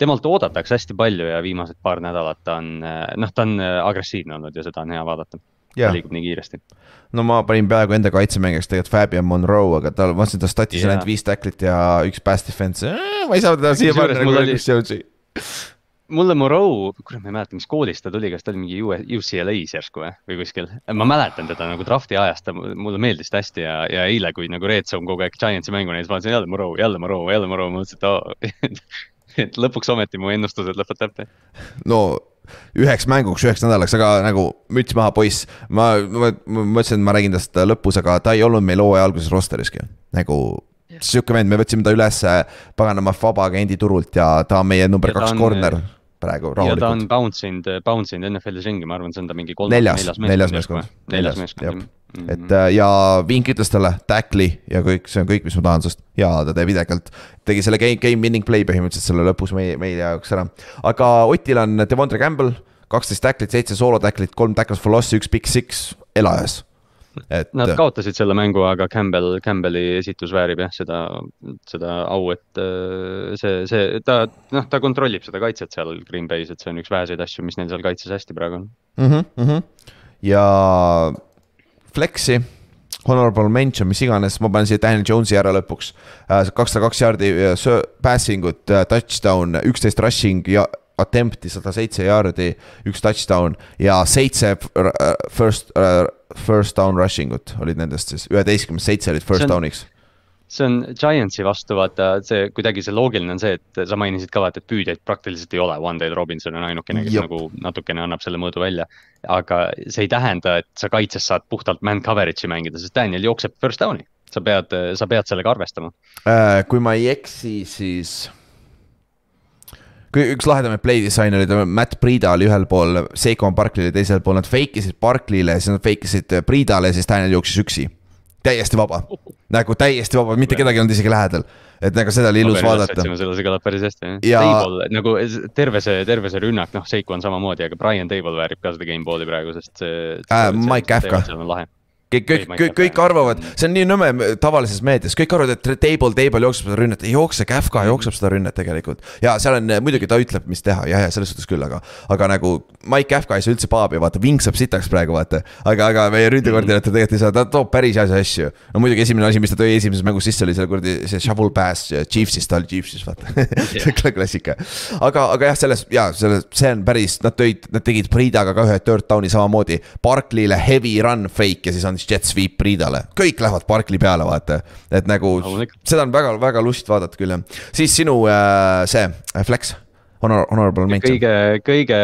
temalt oodatakse hästi palju ja viimased paar nädalat ta on, noh, ta on agressiivne olnud ja seda on hea vaadata. Ta liigub nii kiiresti. no ma panin peaaegu enda kaitsemängijaks tegelikult Fabian Monroe, aga tal, ma vaatasin ta statis yeah. ainult viis tacklit ja üks pass defense, ma ei saa teda siia panna nagu Chris Jones'i mulle Moreau, kurat, ma ei mäleta, mis koolist ta tuli, kas ta oli mingi UCLA-s järsku või, või kuskil. ma mäletan teda nagu draft'i ajast, ta mulle meeldis ta hästi ja, ja eile, kui nagu Red Zone kogu aeg Giantsi mängu näitas, vaatasin jälle Moreau, jälle Moreau, jälle Moreau, mõtlesin, et oo et lõpuks ometi mu ennustused lõpvad täppi. no üheks mänguks, üheks nädalaks, aga nagu müts maha, poiss. ma, ma, ma mõtlesin, et ma räägin tast lõpus, aga ta ei olnud meil hooaja alguses rosteriski. nagu sihuke vend, me võtsime ta üles paganama vaba agendi turult ja ta on meie number ja kaks corner praegu rahulikult. ja ta on bounce inud, bounce inud NFL-is ringi, ma arvan, see on ta mingi kolmas, neljas, neljas meeskond. neljas meeskond, Mm -hmm. et äh, ja Vink ütles talle tackli ja kõik, see on kõik, mis ma tahan sinust. ja ta teeb idekalt, tegi selle game, game winning play põhimõtteliselt selle lõpus meie, meie jaoks ära. aga Otil on Devondre Campbell, kaksteist tacklit, seitse soolo tacklit, kolm tackles for loss'i, üks big six, elajas et. Nad kaotasid selle mängu, aga Campbell, Campbelli esitus väärib jah, seda, seda au, et äh, see, see, ta, noh, ta kontrollib seda kaitset seal Green Bay's, et see on üks väheseid asju, mis neil seal kaitses hästi praegu on mm -hmm. ja flex'i honorable mention, mis iganes, ma panen siia Daniel Jones'i ära lõpuks. Äh, kakssada kaks jaardi äh, passing ut, äh, touchdown, üksteist rushing ja attempt'i, sada seitse jaardi, üks touchdown ja seitse first, first down rushing ut olid nendest siis, üheteistkümnest seitse olid first down'iks see on Giantsi vastu, vaata see kuidagi see loogiline on see, et sa mainisid ka vaata, et püüdjaid praktiliselt ei ole, Wandale Robinson on ainukene, kes Jop. nagu natukene annab selle mõõdu välja. aga see ei tähenda, et sa kaitses saad puhtalt man coverage'i mängida, sest Daniel jookseb first down'i. sa pead, sa pead sellega arvestama äh,. kui ma ei eksi, siis kui üks lahedamaid play disainereid, Matt Priida oli ühel pool, Seiko Barkley oli teisel pool, nad fake isid Barkley'le, siis nad fake isid Priidale ja siis Daniel jooksis üksi täiesti vaba, nagu täiesti vaba, mitte kedagi ei olnud isegi lähedal. et nagu seda oli ilus vaadata. selle, see kõlab päris hästi ja.... Table nagu terve see, terve see rünnak, noh, Seiko on samamoodi, aga Brian Table väärib ka seda gameball'i praegu, sest see äh,. Mike Kafka kõik, kõik, kõik, kõik arvavad, see on nii nõme tavalises meedias, kõik arvavad, et table, table jookseb seda rünnet, ei jookse, Käfka jookseb seda rünnet tegelikult. ja seal on, muidugi ta ütleb, mis teha ja, ja selles suhtes küll, aga, aga nagu Mike Käfka ei saa üldse paabi, vaata, vinksab sitaks praegu, vaata. aga, aga meie ründekoordineeter tegelikult ei saa, ta toob päris asja asju. no muidugi esimene asi, mis ta tõi esimeses mängus sisse, oli seal kuradi see shovel pass Chiefsist, ta oli Chiefsis, vaata klassika. aga, aga jah, selles ja selles, see on päris, nad tõid, nad tegid Priidaga ka ühe third down'i samamoodi. Barkley'le heavy run fake ja siis on jet sweep Priidale, kõik lähevad Barkli peale, vaata. et nagu seda on väga-väga lust vaadata küll jah, siis sinu äh, see äh, flex, honor, honorable mention. kõige, kõige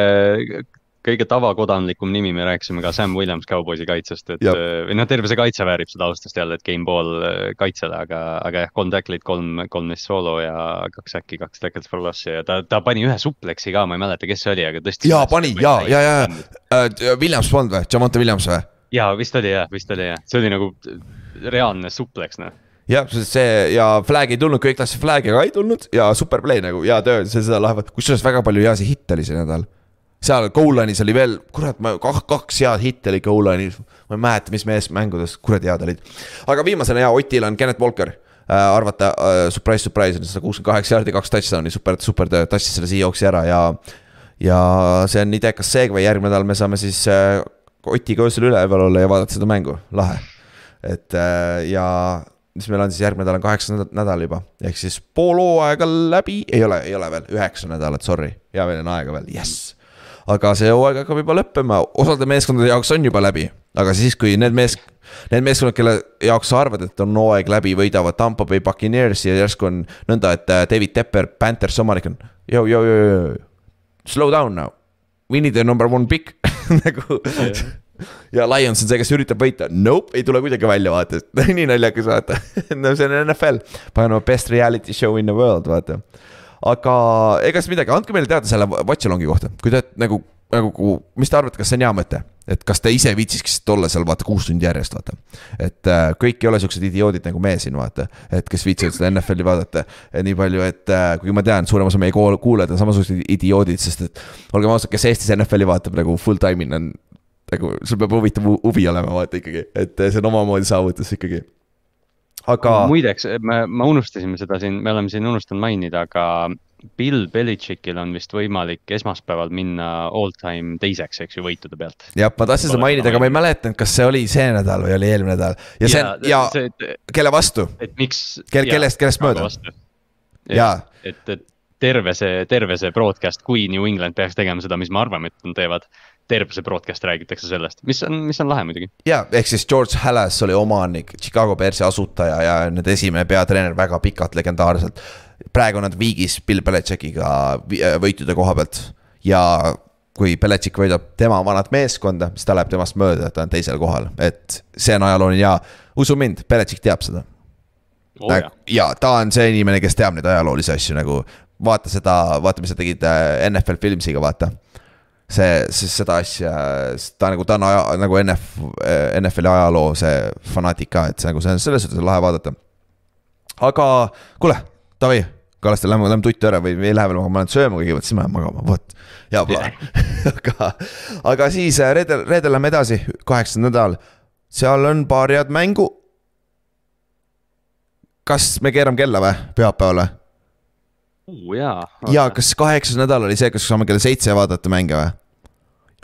kõige tavakodanlikum nimi, me rääkisime ka Sam Williams Cowboysi kaitsest, et äh, või noh, terve see kaitse väärib seda austust jälle, et game ball äh, kaitsele, aga, aga jah, kolm tacklit, kolm, kolm neist soolo ja kaks äkki, kaks tacklit for loss'i ja ta, ta pani ühe supleksi ka, ma ei mäleta, kes see oli, aga tõstis. jaa, pani ja, ja, ja, ja, Williams polnud või, Jamonte Williams või? Jaa, vist oli jah, vist oli jah, see oli nagu reaalne supleks noh jah, see ja flag ei tulnud, kõik tahtsid flag'i, aga ei tulnud ja super play nagu hea töö, see seda lähevad, kusjuures väga palju heasid hitte oli see nädal. seal Goal-line'is oli veel, kurat, ma kaks, kaks head hitte oli Goal-line'is, ma ei mäleta, mis mees mängudes, kurat head olid. aga viimasena ja Otil on Kennet Walker äh,, arvata äh, surprise, surprise, sada kuuskümmend kaheksa jaardi, kaks touchdown'i, super, super töö, tassis selle Seahawksi ära ja. ja see on idekas seeg või järgmine nädal me saame siis äh, Otiga öösel üleval olla ja vaadata seda mängu, lahe. et äh, ja mis meil on siis järgmine nädal on kaheksas nädal juba, ehk siis pool hooaega läbi, ei ole, ei ole veel, üheksa nädalat, sorry, ja veel on aega veel, jess. aga see hooaeg hakkab juba lõppema, osade meeskondade jaoks on juba läbi, aga siis, kui need mees-, need meeskonnad, kelle jaoks sa arvad, et on hooaeg läbi, võidavad Tampa Bay Buccaneers ja järsku on nõnda, et äh, David Tepper, Panthers omanik on. Yo, yo, yo, yo, slow down now. We need a number one pick nagu ja Lions on see, kes üritab võita, nope, ei tule kuidagi välja, vaata, nii naljakas, vaata. No see on NFL, paneme best reality show in the world, vaata. aga ega siis midagi, andke meile teada selle watch-along'i kohta, kui te nagu, nagu, mis te arvate, kas see on hea mõte? Et kas te ise viitsiksite olla seal vaata kuus tundi järjest, vaata. et äh, kõik ei ole siuksed idioodid nagu me siin, vaata. et kes viitsivad seda NFL-i vaadata nii palju, et äh, kuigi ma tean, suurem osa meie kuulajad on samasugused idioodid, sest et olgem ausad, kes Eestis NFL-i vaatab nagu full time'ina on nagu sul peab huvitav huvi olema, vaata ikkagi, et see on omamoodi saavutus ikkagi. aga. muideks, me, me unustasime seda siin, me oleme siin unustanud mainida, aga Bill Belichickil on vist võimalik esmaspäeval minna all time teiseks, eks ju, võitude pealt. jah, ma tahtsin seda mainida, aga ma ei mäletanud, kas see oli see nädal või oli eelmine nädal ja see on ja, ja kelle vastu? et miks. Kel, kellest, kellest mööda? jaa. et, et terve see, terve see broadcast, kui New England peaks tegema seda, mis me arvame, et nad teevad. terve see broadcast räägitakse sellest, mis on, mis on lahe muidugi. ja, ehk siis George Halas oli omanik, Chicago Bearsi asutaja ja nende esimene peatreener väga pikalt, legendaarselt. Praegu on nad viigis Bill Belichickiga võitude koha pealt ja kui Belichik võidab tema vanat meeskonda, siis ta läheb temast mööda, ta on teisel kohal, et see on ajalooline ja usu mind, Belichik teab seda oh,. ja ta on see inimene, kes teab neid ajaloolisi asju nagu vaata seda, vaata, mis sa tegid äh, NFL Filmsiga, vaata. see, siis seda asja, ta nagu, ta on aja, nagu NF, äh, NFL-i ajaloo see fanaatik ka, et see nagu, see on selles suhtes lahe vaadata. aga kuule, davai, Kallaste, lähme, lähme tutti ära või ei lähe veel magama, ma lähen sööma kõigepealt, siis ma lähen magama, vot. hea plaan aga, aga siis äh, reedel, reedel lähme edasi, kaheksas nädal. seal on paar head mängu. kas me keerame kella või, pühapäeval või? jaa. ja kas kaheksas nädal oli see, kas saame kell seitse vaadata mänge või?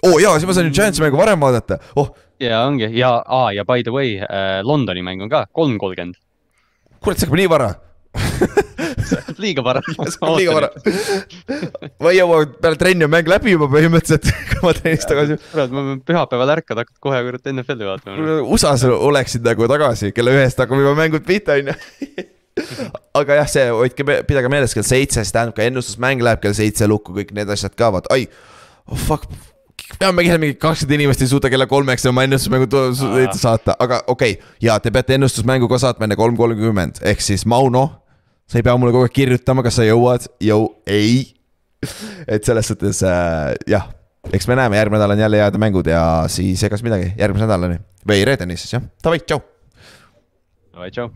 oo oh, jaa, siis ma saan ju Giantsi mängu varem vaadata, oh. ja ongi ja, aa ja by the way äh,, Londoni mäng on ka kolm kolmkümmend. kurat, see hakkab nii vara liiga vara liiga vara. ma ei jõua peale trenni on mäng läbi juba põhimõtteliselt, kui ma trennist tagasi. kurat, ma pean pühapäeval ärkad, hakkad kohe kurat NFL-i vaatama. USA-s oleksid nagu tagasi, kella ühest hakkab juba mängud pihta, on ju aga jah, see hoidke, pidage meeles kell seitse, siis tähendab ka ennustusmäng läheb kell seitse lukku, kõik need asjad ka, vaat, ai oh,, fuck peame kell mingi kakskümmend inimest ei suuda kella kolmeks oma ennustusmängu saata, aga okei okay. ja te peate ennustusmängu ka saatma enne kolm kolmkümmend, ehk siis Mauno. Sa ei pea mulle kogu aeg kirjutama, kas sa jõuad, jõu, ei. et selles suhtes äh, jah, eks me näeme, järgmine nädal on jälle head mängud ja siis egas midagi, järgmise nädalani. Või reedeni siis jah, davai, tšau. davai, tšau